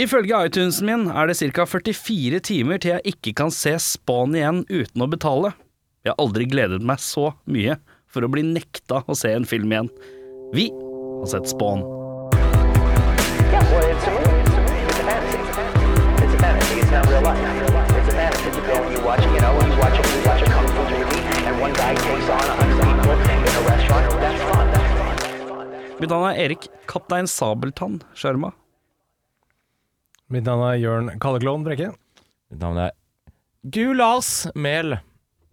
Ifølge iTunesen min er det ca. 44 timer til jeg ikke kan se Spawn igjen uten å betale. Jeg har aldri gledet meg så mye for å bli nekta å se en film igjen. Vi har sett Spawn. Mitt navn er Erik Kaptein Sabeltann Skjerma. Mitt navn er Jørn Kalleklovn Brekke. Mitt navn er Gulas Mel.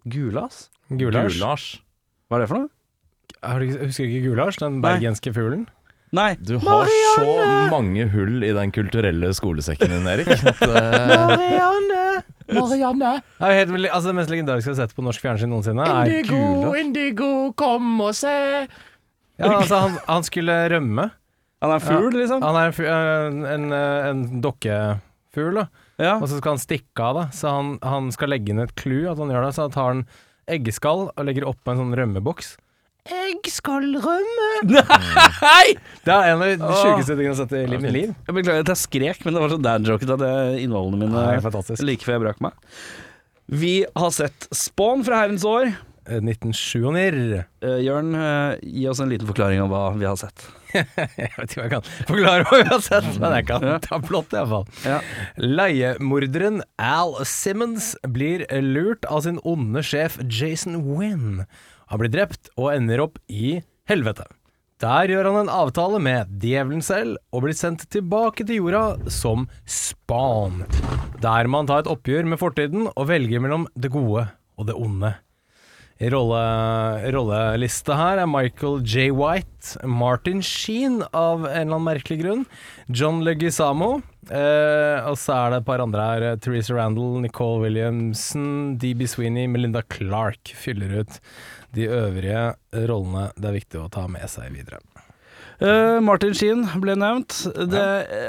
Gulas? Gulars. Gulasj. Hva er det for noe? Har du Husker du ikke Gulasj, den Nei. bergenske fuglen? Nei. Du har så mange hull i den kulturelle skolesekken din, Erik. At, eh, Marianne! Marianne! Er helt, altså, det mest legendariske jeg har sett på norsk fjernsyn noensinne, er Gulasj. indigo, kom og se. Ja, altså, han, han skulle rømme. Han er en fugl, liksom? Han er en, fu- en, en, en dokkefugl, da. Ja. Og så skal han stikke av, da. Så han, han skal legge inn et clou, at han gjør det. Så han tar en eggeskall og legger oppå en sånn rømmeboks. Eggskallrømme! Nei! Det er en av de sjukeste tingene jeg har sett i livet mitt liv. Jeg beklager at jeg skrek, men det var så dad-joket at innholdene innvollene mine Det like før jeg brakk meg. Vi har sett Spawn fra herrens år. Eh, 1997. Eh, Jørn, eh, gi oss en liten forklaring om hva vi har sett. Jeg vet ikke hva jeg kan forklare hva vi har sett, men jeg kan ta plott iallfall. Ja. Leiemorderen Al Simmons blir lurt av sin onde sjef Jason Wynn. Han blir drept og ender opp i helvete. Der gjør han en avtale med djevelen selv og blir sendt tilbake til jorda som Spawn. Der må han ta et oppgjør med fortiden og velge mellom det gode og det onde. Rolle, rolleliste her er Michael J. White, Martin Sheen av en eller annen merkelig grunn, John Leguizamo, eh, og så er det et par andre her, eh, Theresa Randall, Nicole Williamson, DB Sweeney, Melinda Clark fyller ut de øvrige rollene det er viktig å ta med seg videre. Eh, Martin Sheen ble nevnt. Det,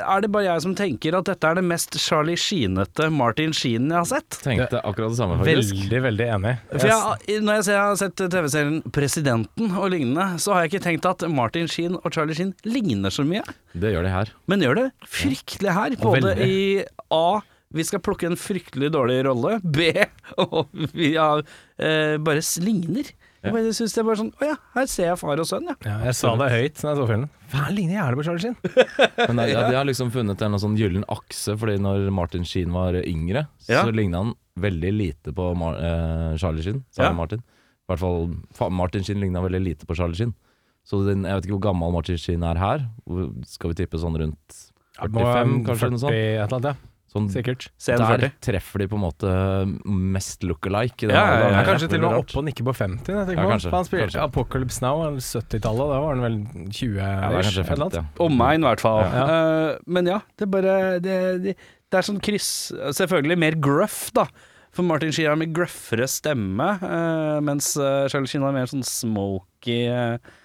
Er det bare jeg som tenker at dette er det mest Charlie Sheen-ete Martin Sheen jeg har sett? Tenkte akkurat det samme, faktisk. Veldig, veldig enig. For jeg, når jeg, ser, jeg har sett TV-serien Presidenten og lignende, så har jeg ikke tenkt at Martin Sheen og Charlie Sheen ligner så mye. Det gjør de her. Men gjør det fryktelig her. Både veldig. i A. Vi skal plukke en fryktelig dårlig rolle. B. Og vi har, eh, bare ligner. Jeg synes det er bare sånn Å ja, her ser jeg far og sønn, ja. Ja, jeg sa det høyt da jeg så filmen. Faen, ligner jævlig på Charlie Sheen. Men ja, de har liksom funnet en sånn gyllen akse, fordi når Martin Sheen var yngre, Ja. så ligna han veldig lite på Mar eh, Charlie Sheen. Sa Ja. Martin. I hvert fall Martin Sheen ligna veldig lite på Charlie Sheen. Så den, jeg vet ikke hvor gammel Martin Sheen er her. Skal vi tippe sånn rundt 45, kanskje? Noe sånt? et eller annet, ja. Sånn, Sikkert. Der 40. treffer de på en måte mest look-alike. Ja, ja, ja, ja. kanskje til og med oppe og nikke på 50. Jeg tenker Ja, kanskje, han spilte kanskje. Apocalypse Now, er 70-tallet, da var han vel 20 Ja, kanskje 50, ja. Omegn, i hvert fall. Ja. Eh, men ja, det er bare det, det, det er sånn kryss Selvfølgelig mer gruff, da. For Martin Sheen har mer gruffere stemme, uh, mens uh, Charlie Sheen har mer sånn smoky, eh,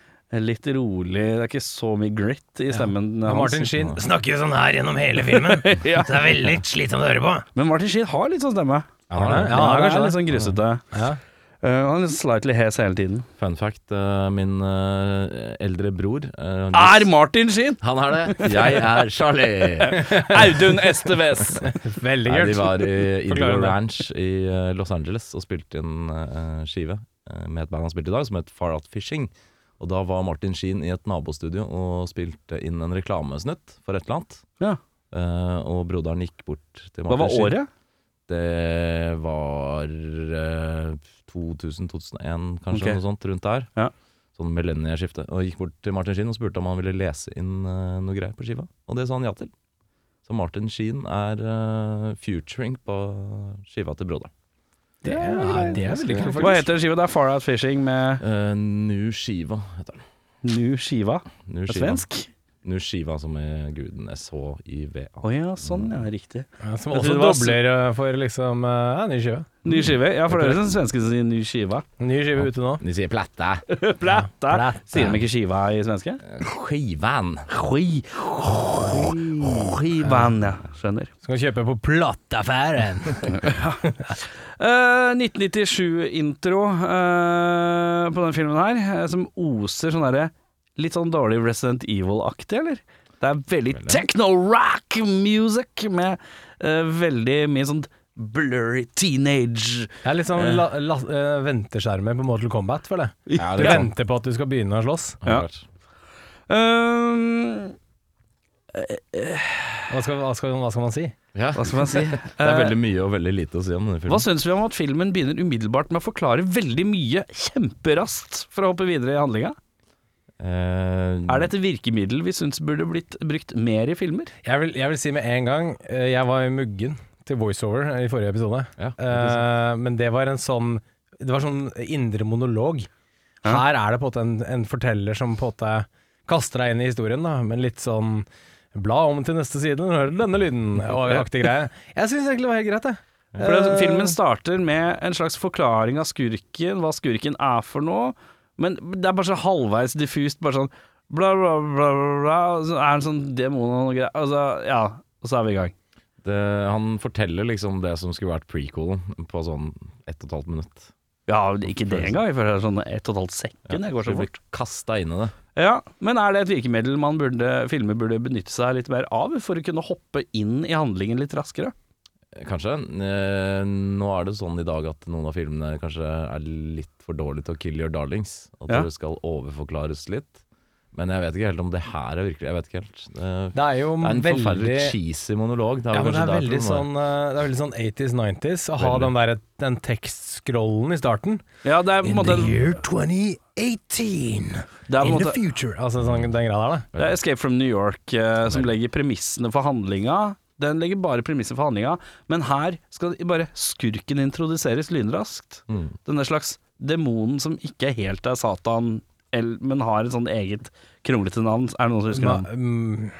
litt rolig Det er ikke så mye grit i stemmen Og hans. Martin Sheen snakker jo sånn her gjennom hele filmen, Ja. så det er veldig slitsomt å høre på. Men Martin Sheen har litt sånn stemme. Ja, han er. Ja, han er er litt sånn grusete. Ja. Uh, han er litt slightly hes hele tiden. Fun fact, uh, min uh, eldre bror eh, Er Martin Sheen! Han er det. Jeg er Charlie. Audun Esteves! Veldig Nei, de var i Idol. Ranch i eh, Los Angeles og spilte inn eh, skive eh, med et band han spilte i dag, som het Far Out Fishing. Og da var Martin Sheen i et nabostudio og spilte inn en reklamesnutt for et eller annet. Ja. Eh, og broderen gikk bort til Martin Hva var Sheen. året? Det var eh, 2000-2001, kanskje, Ok. noe sånt rundt der. Ja. Sånn millennieskifte. Og gikk bort til Martin Sheen og spurte om han ville lese inn eh, noe greier på skiva. Og det sa han ja til. Så Martin Sheen er uh, futuring på skiva til broderen. Det er, det er veldig kult, Hva heter heter skiva? Det er Far Out Fishing med Uh, nu Skiva, heter den. Nu Skiva. Nu På Shiva. svensk? Nu Shiva som er guden SHIVA. Å ja, sånn ja, riktig. Ja, som også dobler eh, for liksom eh, ja, ny skive. Ny skive? Ja, for det er sånn svenske som sier ny skiva. Ny skive ute nå. De sier platta. Platta. Platta. Sier de ikke skiva i svenske? Skivan. Ski. Skivan, ja. Skjønner. Skal kjøpe på Plattaffæren. Uh, 1997-intro uh, på den filmen her, eh, som oser sånn derre Litt sånn dårlig Resident Evil-aktig, eller? Det er veldig techno-rock music med uh, veldig mye sånn blurry teenage Det er litt sånn la, la, eh, venteskjermer på Mortal Kombat, føler jeg. Ja, Du det er venter på at du skal begynne å slåss. Ja. Um. Hva skal, hva skal, hva skal man si? Ja. Hva skal man si? Det er veldig mye og veldig lite å si om denne filmen. Hva syns vi om at filmen begynner umiddelbart med å forklare veldig mye kjemperaskt for å hoppe videre i handlinga? Eh, Er det et virkemiddel vi syns burde blitt brukt mer i filmer? Jeg vil, jeg vil si med en gang eh, Jeg var muggen til voiceover i forrige episode. Ja, det. Eh, men det var en sånn Det var sånn indre monolog. Her er det på en måte en, en forteller som på en måte kaster deg inn i historien, da, men litt sånn Bla om til neste side, hør denne lyden, og aktig greie. Jeg syns egentlig det var helt greit, jeg. For det, Eh, Filmen starter med en slags forklaring av skurken, hva skurken er for noe, men det er bare så halvveis diffust, bare sånn bla, bla, bla, bla, så er det en sånn demon og noe greier. Altså, ja, og så er vi i gang. det, han forteller liksom det som skulle vært prequelen på sånn ett og et halvt minutt. Ja, ikke det engang, jeg føler det er sånn ett og et halvt sekund, jeg går så fort. kasta inn i det. Ja, men er det et virkemiddel man burde, filmer burde benytte seg litt mer av, for å kunne hoppe inn i handlingen litt raskere? Kanskje. Eh, nå er det sånn i dag at noen av filmene kanskje er litt for dårlige til å kill your darlings. At Ja. det skal overforklares litt. Men jeg vet ikke helt om det her er virkelig Jeg vet ikke helt. Det Det er jo er en veldig forferdelig cheesy monolog. Det er Ja, men det er veldig sånn, eh, det er veldig sånn 80s, 90s å ha Veldig. den, der, den tekstscrollen i starten. Ja, det er på en måte year 2018, Det er på en måte future Altså sånn, den greia der, da. Det er Escape from New York eh, som legger premissene for handlinga. Den legger bare premisser for handlinga, men her skal bare skurken introduseres lynraskt. Mm. Denne slags demonen som ikke helt er Satan, men har et sånn eget kronglete navn. Er det noen som husker det? navnet? mm,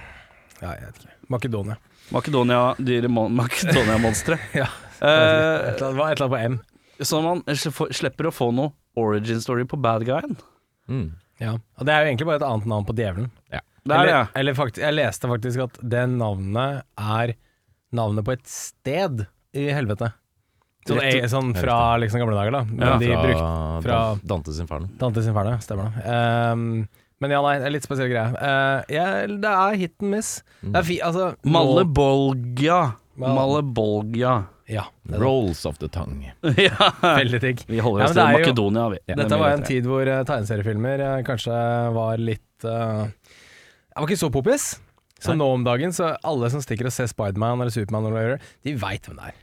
ja, jeg vet ikke. Makedonia. Makedonia, dyre mon Makedonia-monstre. Ja. Eh, Et eller annet- det var et eller annet på M. så man slipper å få noe origin story på bad guyen. Mm. Ja. Og det er jo egentlig bare et annet navn på djevelen. Det er det. eller faktisk, jeg leste faktisk at det navnet er navnet på et sted i helvete. Sånn, Rett- eh, sånn fra liksom gamle dager, da. Men Ja, de fra, brukte fra- Dan- Dantes Inferno. Dantes Inferno, stemmer det. Um, men ja, nei, det litt spesiell greie. Uh, yeah, det er hit and miss. Det er fi, altså Malebolgia. Malebolgia. Ja, det det. Rolls of the tongue. ja. veldig digg. Vi holder oss ja, til det Makedonia, vi. Det er Dette var en tid hvor uh, tegneseriefilmer uh, kanskje var litt eh, Jeg var ikke så poppis. Så Nei. nå om dagen, så alle som stikker og ser Spiderman eller Supermann, de veit hvem det er.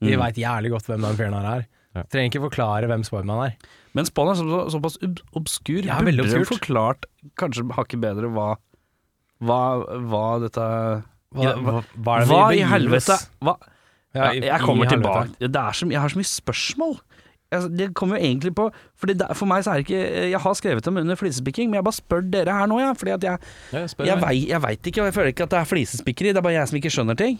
De Mm. vet veit jævlig godt hvem den fyren her er. Ja. Trenger ikke forklare hvem Spiderman er. Men Spiderman er så, så, såpass ob obskur. Ja, Burde obskurt. forklart kanskje hakket bedre hva hva, hva dette Hva, hva, hva i helvete hva? Ja, i- jeg kommer tilbake. Jeg har så mye spørsmål. Altså, det kommer jo egentlig på Fordi der, For meg så er det ikke Jeg har skrevet dem under flisespikking, men jeg bare spør dere her nå, ja, fordi at jeg, jeg jeg, vei, jeg veit ikke, og jeg føler ikke at det er flisespikkeri. Det er bare jeg som ikke skjønner ting.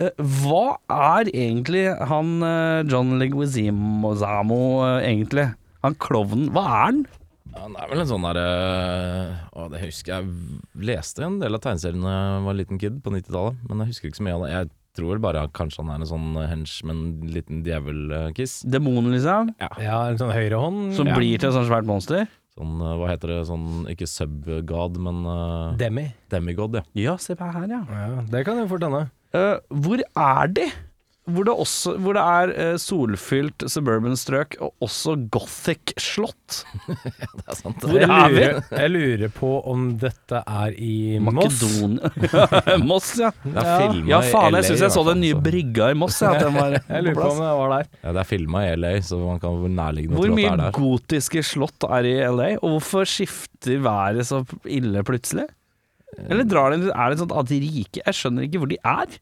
Eh, hva er egentlig han eh, John Leguizamo egentlig? Han klovnen, hva er han? Han er vel en sånn derre Å, det husker jeg leste en del av tegneseriene da jeg var liten kid på 90-tallet, men jeg husker ikke så mye av det. Jeg tror vel bare kanskje han er en sånn henchman, liten djevelkiss. Demonen, liksom? Ja, en sånn høyrehånd. Som Ja. blir til et sånt svært monster? Sånn, eh, hva heter det, sånn ikke subgod, men uh, Demi. demigod, ja. Ja, se på her, ja. Ja, det kan jo fort hende. Uh, hvor er de? Hvor det, også, hvor det er eh, solfylt suburban strøk og også gothic slott. Det er sant. Hvor jeg, er vi? jeg lurer på om dette er i Moss. Makedonia Moss, ja. Det er Ja. Ja, faen, LA jeg syns jeg så hvert den nye brygga i Moss. Ja, at den var Jeg lurer på om det var der. Ja, det er filma i LA, så man kan nærliggende Hvor tro at mye det er der. gotiske slott er i LA, og hvorfor skifter været så ille plutselig? Eller drar de, er det sånn at de rike Jeg skjønner ikke hvor de er.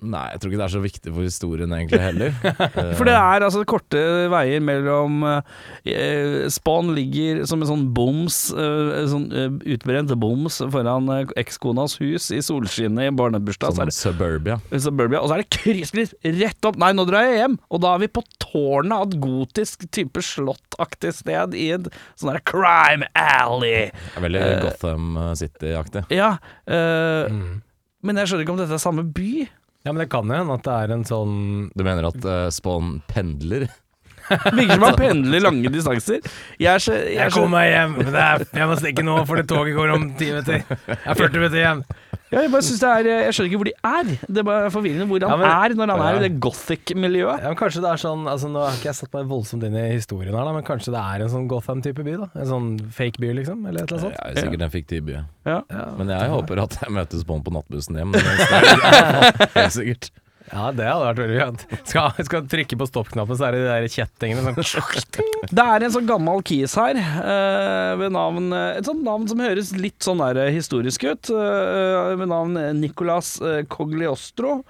Nei, jeg tror ikke det er så viktig for historien egentlig heller. Eh, For det er altså korte veier mellom eh, Spawn ligger som en sånn boms, eh, sånn eh, utbrent boms foran eh, ekskonas hus i solskinnet i barnebursdag. Så Sånn suburbia. Suburbia, og så er det krysskliss rett opp. Nei, nå drar jeg hjem! Og da er vi på tårnet av et gotisk type slottaktig sted i en sånn der crime alley. Veldig Eh, Gotham City-aktig. Ja, eh, Mm. men jeg skjønner ikke om dette er samme by. Ja, men det kan jo hende at det er en sånn Du mener at uh, Spawn pendler? Virker som han pendler lange distanser. Jeg er så, jeg er Jeg kommer meg hjem, men det er, jeg må stikke nå, for det toget går om ti minutter. Jeg er 40 minutter hjem. Ja, jeg bare synes det er Jeg skjønner ikke hvor de er. Det er bare forvirrende hvor han Ja, men- er når han er i det gothic-miljøet. Ja, men kanskje det er sånn altså Nå har ikke jeg satt meg voldsomt inn i historien her, da, men kanskje det er en sånn Gotham-type by? da En sånn fake by, liksom? Eller et eller annet sånt? Jeg er sikkert en fiktiv by. Ja. Men jeg håper at jeg møtes på han på nattbussen hjem. Helt sikkert. Ja, det hadde vært veldig gøy. Skal, skal trykke på stoppknappen, så er det de der kjettingene sånn Det er en sånn gammel kis her, eh, ved navn Et sånt navn som høres litt sånn der historisk ut, eh, ved navn Nicolas eh, Cogliostro.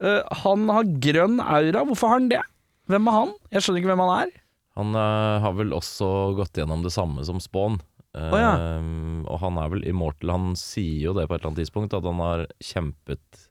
Eh, han har grønn aura. Hvorfor har han det? Hvem er han? Jeg skjønner ikke hvem han er. Han eh, har vel også gått gjennom det samme som Spawn. Eh, Å, ja. Og han er vel immortal. Han sier jo det på et eller annet tidspunkt, at han har kjempet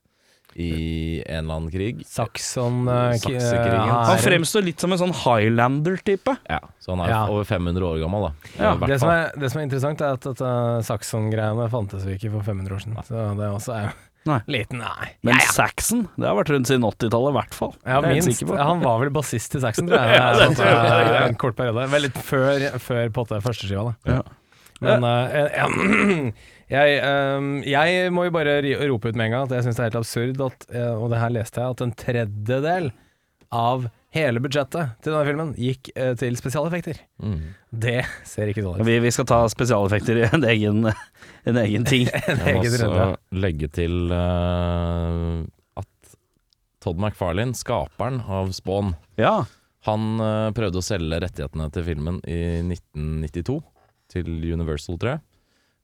i en eller annen krig. Saxon uh, Saksekrigen. Han fremstår litt som en sånn Highlander-type. Ja, Så han er Ja. over 500 år gammel, da. Ja, det, som er, det som er interessant, er at dette Saxon-greiene fantes jo ikke for 500 år siden. Så det også er jo Nei. liten Nei. Men Saxon, det har vært rundt siden 80-tallet, i hvert fall. Ja, minst. Han var vel bassist i Saxon, tror jeg. Ja, det. Det er En kort periode. Veldig før, før potte førsteskiva, første skiva, da. Ja. Men eh, jeg, eh, jeg må jo bare rope ut med en gang at jeg syns det er helt absurd at, eh, og det her leste jeg, at en tredjedel av hele budsjettet til denne filmen gikk eh, til spesialeffekter. Mm. Det ser ikke sånn ut. Vi, vi skal ta spesialeffekter i en egen, en egen ting. En Jeg må også legge til uh, at Todd McFarlane, skaperen av Spawn, Ja. han uh, prøvde å selge rettighetene til filmen i 1992 til Universal, tror jeg.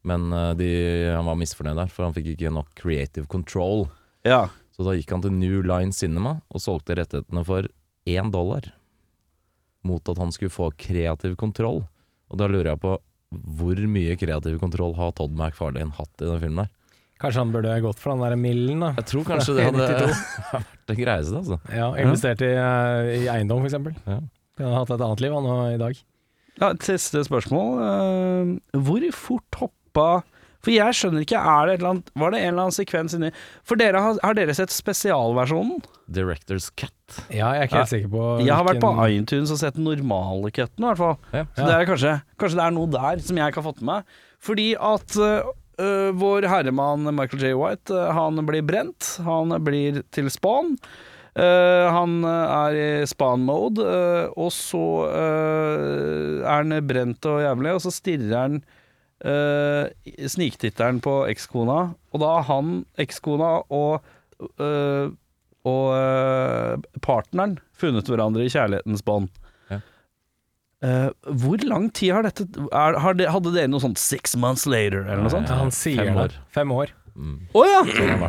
Men eh, de, han var misfornøyd der, for han fikk ikke nok creative control. ja. Så da gikk han til New Line Cinema og solgte rettighetene for én dollar. Mot at han skulle få kreativ kontroll. Og da lurer jeg på hvor mye kreativ kontroll har Todd McFarlane hatt i den filmen der? Kanskje han burde gått for den der millen, da. Jeg tror kanskje det hadde vært det greieste, altså. Ja, investert i, eh, i eiendom, for eksempel. Ja. Kunne hatt et annet liv han nå i dag. Ja, et siste spørsmål. Eh, hvor fort hoppa For jeg skjønner ikke, er det et eller annet Var det en eller annen sekvens inni For dere har, har dere sett spesialversjonen? Director's cut. Ja, jeg er ikke helt Ja. sikker på Jeg har vært på iTunes og sett den normale cutten, i hvert fall. Ja. Så det er kanskje, kanskje det er noe der som jeg ikke har fått med meg. Fordi at øh, vår herremann Michael J. White, uh, han blir brent. Han blir til Spawn. Øh, han øh, er i Spawn-mode, uh, og så uh, er han brent og jævlig, og så stirrer han uh, sniktitteren på ekskona, og da har han, ekskona og og partneren funnet hverandre i kjærlighetens bånd. Ja. Eh, hvor lang tid har dette er, har det, Hadde dere noe sånt 'six months later' eller noe sånt? Ja, han sier fem år. Fem år. Mm. Oh, ja!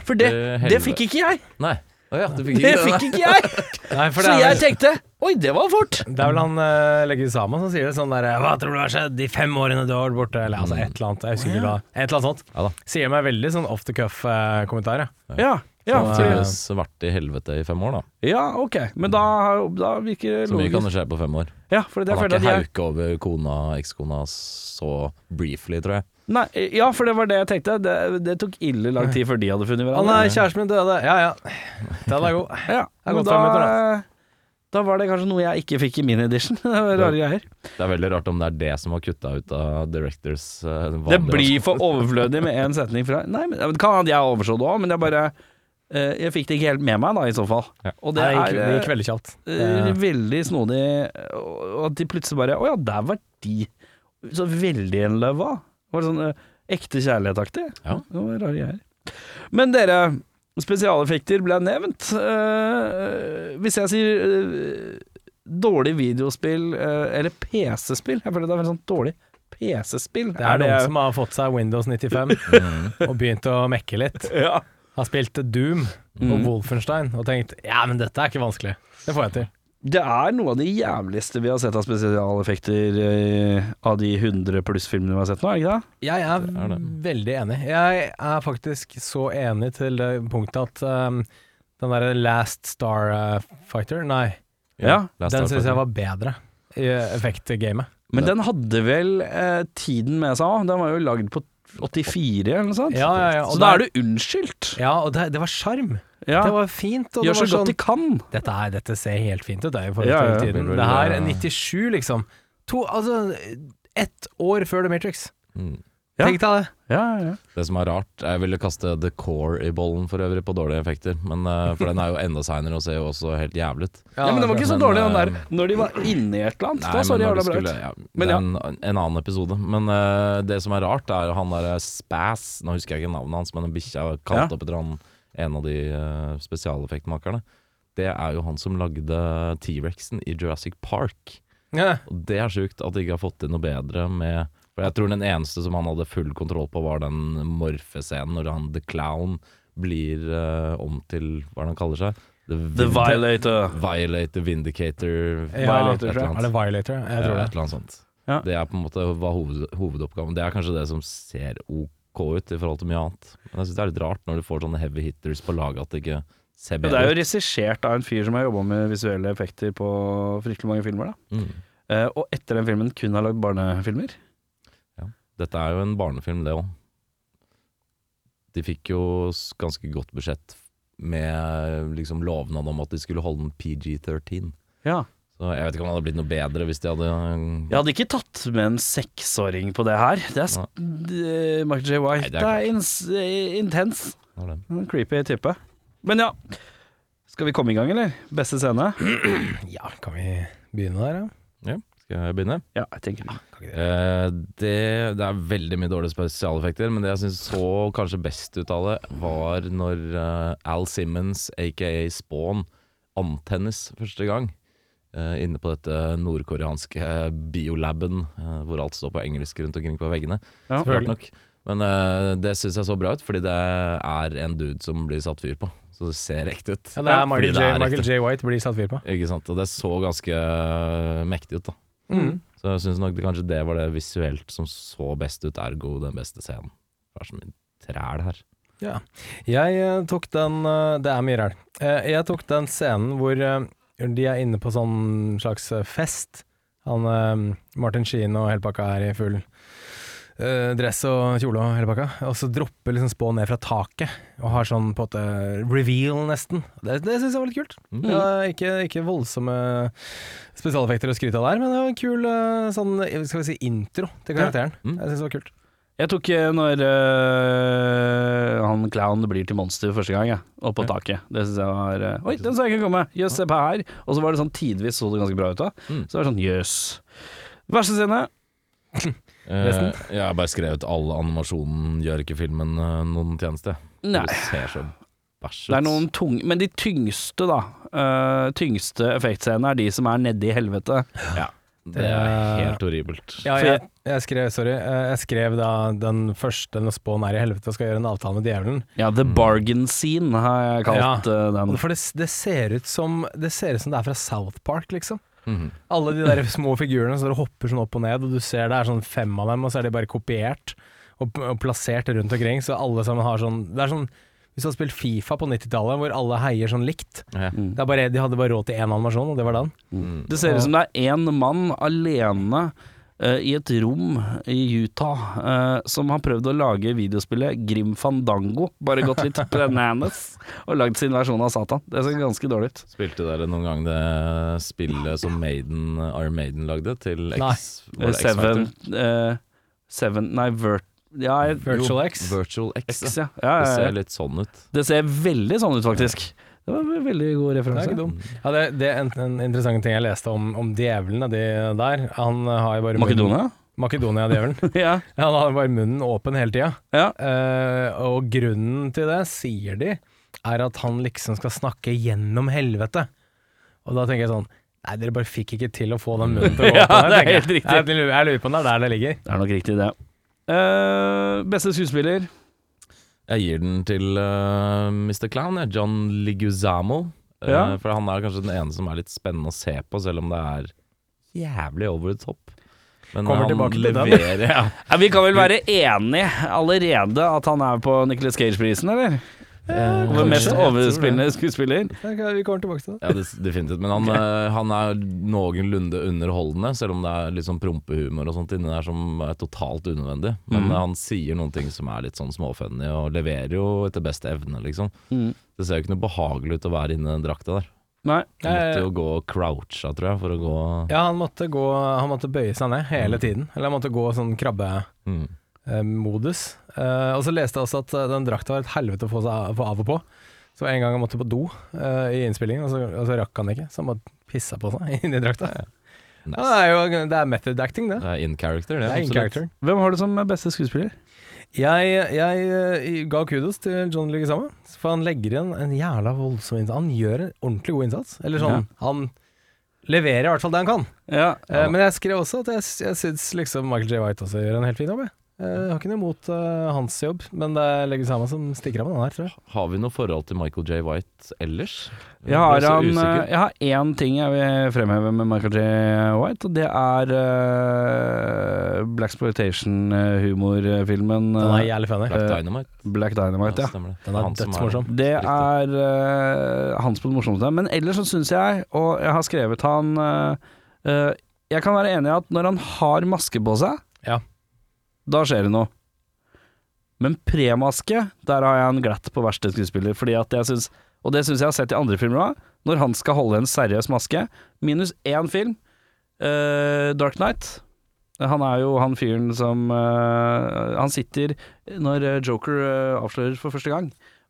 For det, det fikk ikke jeg! Nei. Å ja, det fikk Det fikk ikke jeg! Nei, for Så det er, jeg tenkte Oi, det var fort! det er vel han uh, sammen som sier det sånn der Hva tror du har skjedd de fem årene du har vært borte? Eller altså et eller annet. Jeg husker ikke hva. Et eller annet sånt. Ja da. Sier meg veldig sånn off the cuff-kommentar. ja. Ja, ja, Så, for, Tydeligvis vært i helvete i fem år, da. ja ok. Men da, da virker det Så mye kan det skje på fem år. Ja, for det Han har ikke hauka over kona, ekskona så briefly, tror jeg. Nei, Ja, for det var det jeg tenkte. Det, det tok ille lang tid før de hadde funnet Å hverandre. nei, kjæresten min døde. Ja ja. Den er god. Ja, er da, minutter, da var det kanskje noe jeg ikke fikk i min edition. Det var rare greier. Det er veldig rart om det er det som har kutta ut av Directors eh, Det blir for overflødig med én setning fra Nei, men det kan hende jeg overså det òg, men jeg bare eh, Jeg fikk det ikke helt med meg, da, i så fall. Ja. Og Det det gikk, det er gikk veldig kjapt. eh, veldig snodig, at de plutselig bare Å ja, der var de så veldig en løve hva? Var sånn eh, ekte kjærlighetaktig? Ja. Det var rare greier. Men dere, spesialeffekter ble nevnt. Eh, hvis jeg sier eh, dårlig videospill, eh, eller PC-spill Jeg føler det er veldig sånn dårlig PC-spill. Det er noen som har fått seg Windows 95 Mm. og begynt å mekke litt. ja. Har spilt Doom og Mm. Wolfenstein og tenkt ja, men dette er ikke vanskelig. Det får jeg til. Det er noe av det jævligste vi har sett av spesialeffekter eh, av de 100 pluss filmene vi har sett nå, er det ikke det? Jeg er, Det er det. veldig enig. Jeg er faktisk så enig til det punktet at um, den derre Last Star uh, Fighter, nei, Ja, Last den Starfighter. syns jeg var bedre i effektgamet. Men den hadde vel eh, tiden med seg òg. Den var jo lagd på 84 eller noe sånt. Ja, ja, ja. Så da er du unnskyldt. Ja, og det, det var sjarm. Ja. Det var fint. Og Gjør det så sånn, godt de kan. dette, her, dette ser helt fint ut, det, er Ja, ja. tiden. Det her, er 97 liksom. To, altså, ett år før The Matrix. Mm. Ja. Tenk deg det. Ja, ja. Det som er rart Jeg ville kaste The Core i bollen for øvrig på dårlige effekter, men, uh, for den er jo enda seinere og ser jo også helt jævlig ut. Ja, men det var ikke så Men, dårlig den eh, der Når de var inni et eller annet. Nei, da så det jævla bra ut. Ja, Men ja. en, en annen episode. Men uh, det som er rart, er han derre Spass Nå husker jeg ikke navnet hans, men den bikkja kalt Ja. opp eller han, en av de uh, spesialeffektmakerne. Det er jo han som lagde T-rexen i Jurassic Park. Ja. Og det er sjukt at de ikke har fått til noe bedre med For jeg tror den eneste som han hadde full kontroll på, var den morfescenen når han The Clown blir uh, om til Hva er det han kaller seg? The The Violator. Violator, Vindicator Ja, Violator, et tror jeg. eller annet. Er det Violator? Jeg tror Ja, det. Et eller annet sånt. Ja. Det er på en måte var hoved, hovedoppgaven. Det er kanskje det som ser ok ut i forhold til mye annet. Men jeg syns det er litt rart når du får sånne heavy hitters på laget at det ikke ser Ja, det er jo ut. regissert av en fyr som har jobba med visuelle effekter på fryktelig mange filmer. da Mm. Uh, Og etter den filmen kun har lagd barnefilmer. Dette er jo en barnefilm, det òg. De fikk jo ganske godt budsjett med liksom lovnad om at de skulle holde den PG-13. Ja. Så jeg vet ikke om det hadde blitt noe bedre hvis de hadde Jeg hadde ikke tatt med en seksåring på det her. Det er det- Michael J. White. Nei, det det er er, ins eh, intens. En Creepy type. Men ja. Skal vi komme i gang, eller? Beste scene? Ja, kan vi begynne der, ja? Ja, skal jeg begynne? Ja, jeg tenker det. Det? Eh, det, det er veldig mye dårlige spesialeffekter, men det jeg syns så kanskje best ut av det, var når uh, Al Simmons, aka Spawn, antennes første gang. Eh, inne på dette nordkoreanske biolaben, eh, hvor alt står på engelsk rundt omkring på veggene. Ja. Klart nok. Men eh, det syns jeg så bra ut, fordi det er en dude som blir satt fyr på. Så det ser ekte ut. Ja, det er Michael, det J, Michael. J. White blir satt fyr på. Ikke sant? Og det så ganske eh, mektig ut, da. Mm. Så jeg syns nok det, kanskje det var det visuelt som så best ut, ergo den beste scenen. Det er så mye træl her. Ja. Jeg eh, tok den eh, Det er mye ræl. Eh, jeg tok den scenen hvor eh, de er inne på sånn slags eh, fest. Han eh, Martin Sheen og hele pakka er i full eh, dress og kjole og hele pakka. Og så dropper liksom Spå ned fra taket og har sånn på en reveal, nesten. Det, det syns jeg var litt kult. Mm. Ja, ikke, ikke voldsomme spesialeffekter å skryte av der, men det var en kul sånn, skal vi si, intro til karakteren. Mm. Jeg syns det var kult. Jeg tok eh, når øh, han clown blir til monster første gang, ja. opp på taket. Det syns jeg var øh, Oi, den så jeg ikke komme! Jøss, se på her. Og så var det sånn tidvis så det ganske bra ut da. Mm. Så det var sånn jøss. Verste scene? Eh, jeg har bare skrevet alle animasjonen gjør ikke filmen noen tjeneste. Nei. Det ser så. Det er noen tunge Men de tyngste, da. eh, tyngste effektscenene er de som er nedi i helvete. Ja, det er helt horribelt. Ja, jeg, jeg skrev, sorry, eh, jeg skrev da den første når spåen er i helvete og skal gjøre en avtale med djevelen. Ja, The Bargain Scene har jeg kalt ja, den. For det, det ser ut som Det ser ut som det er fra South Park, liksom. Mhm. Alle de der små figurene som står hopper sånn opp og ned, og du ser det er sånn fem av dem, og så er de bare kopiert og, og plassert rundt omkring, så alle sammen har sånn Det er sånn hvis du hadde spilt Fifa på 90-tallet, hvor alle heier sånn likt. Ja. Mm. Det er bare, de hadde bare råd til én animasjon, og det var den. Mm. Det ser ut som det er én mann alene uh, i et rom i Utah uh, som har prøvd å lage videospillet Grim Fandango. Bare gått litt bananas og lagd sin versjon av Satan. Det ser ganske dårlig ut. Spilte dere noen gang det spillet som Maiden, Iron Maiden lagde til X? Nei. X Seven, eh, seven Nei, Vert... Ja, jeg- Virtual Jo, X. Virtual X. X, ja. ja. ja, Det ser litt sånn ut. Det ser veldig sånn ut, faktisk. Det var en veldig god Det er referanse. ikke dum. Ja, det, det er en, en interessant ting jeg leste om, om djevelen de der. Han har jo bare Makedonia? Makedonia-djevelen. ja. Han har bare munnen åpen hele tida. ja. Uh, og grunnen til det, sier de, er at han liksom skal snakke gjennom helvete. Og da tenker jeg sånn Nei, dere bare fikk ikke til å få den munnen til å gå Ja, det er helt riktig. Jeg, jeg lurer på om det er der det ligger. Det er nok riktig, det. Eh, beste skuespiller? Jeg gir den til uh, Mr. Clown, jeg. John Liguzamo. Ja. Uh, For han er kanskje den ene som er litt spennende å se på, selv om det er jævlig over the top. Men Kommer han leverer ja. Ja, vi kan vel være enige allerede at han er på Nicholas Cage-prisen, eller? Eh, Over mest overspillende skuespiller. Vi kommer tilbake til det. Ja, det, definitivt. Men han, eh, han er noenlunde underholdende, selv om det er litt sånn prompehumor og sånt inni der som er totalt unødvendig. Men eh, han sier noen ting som er litt sånn småfunny, og leverer jo etter beste evne, liksom. Det ser jo ikke noe behagelig ut å være inni den drakta der. Nei. Han måtte jo gå croucha, tror jeg, for å gå Ja, han måtte, gå, han måtte bøye seg ned hele tiden. Eller han måtte gå sånn krabbe... mm. Batman-modus. Eh, og så leste jeg også at eh, den drakta var et helvete å få seg av, få av og på. Så en gang han måtte på do eh, i innspillingen, og så, og så rakk han ikke. Så han bare pissa på seg inni drakta. Ja, Nice. det er jo det er method acting, det. Det er in character, det. Det er in character. Hvem har du som beste skuespiller? Jeg, jeg jeg ga kudos til John Leguizamo, for han legger igjen en jævla voldsom innsats. Han gjør en ordentlig god innsats. Eller sånn, han leverer i hvert fall det han kan. Ja, Eh, men jeg skrev også at jeg, jeg syns liksom Michael J. White også gjør en helt fin jobb. Jeg, jeg har ikke noe imot uh, hans jobb, men det er Leguizamo som stikker av med den her, tror jeg. Har vi noe forhold til Michael J. White ellers? Jeg har, han, eh, jeg har én ting jeg vil fremheve med Michael J. White, og det er uh, Black Exploitation-humorfilmen Den er jævlig funny. Black eh, Dynamite. Black Dynamite. Ja, Ja. Den er dødsmorsom. Det er uh, hans på det morsomste. Men ellers så syns jeg, og jeg har skrevet han uh, eh, Jeg kan være enig i at når han har maske på seg, Ja. Da skjer det noe. Men premaske, der har jeg en glatt på verste skuespiller. Fordi at jeg synes, og det syns jeg har sett i andre filmer òg, når han skal holde en seriøs maske. Minus én film, uh, Dark Knight. Han er jo han fyren som uh, Han sitter når eh, Joker uh, avslører for første gang,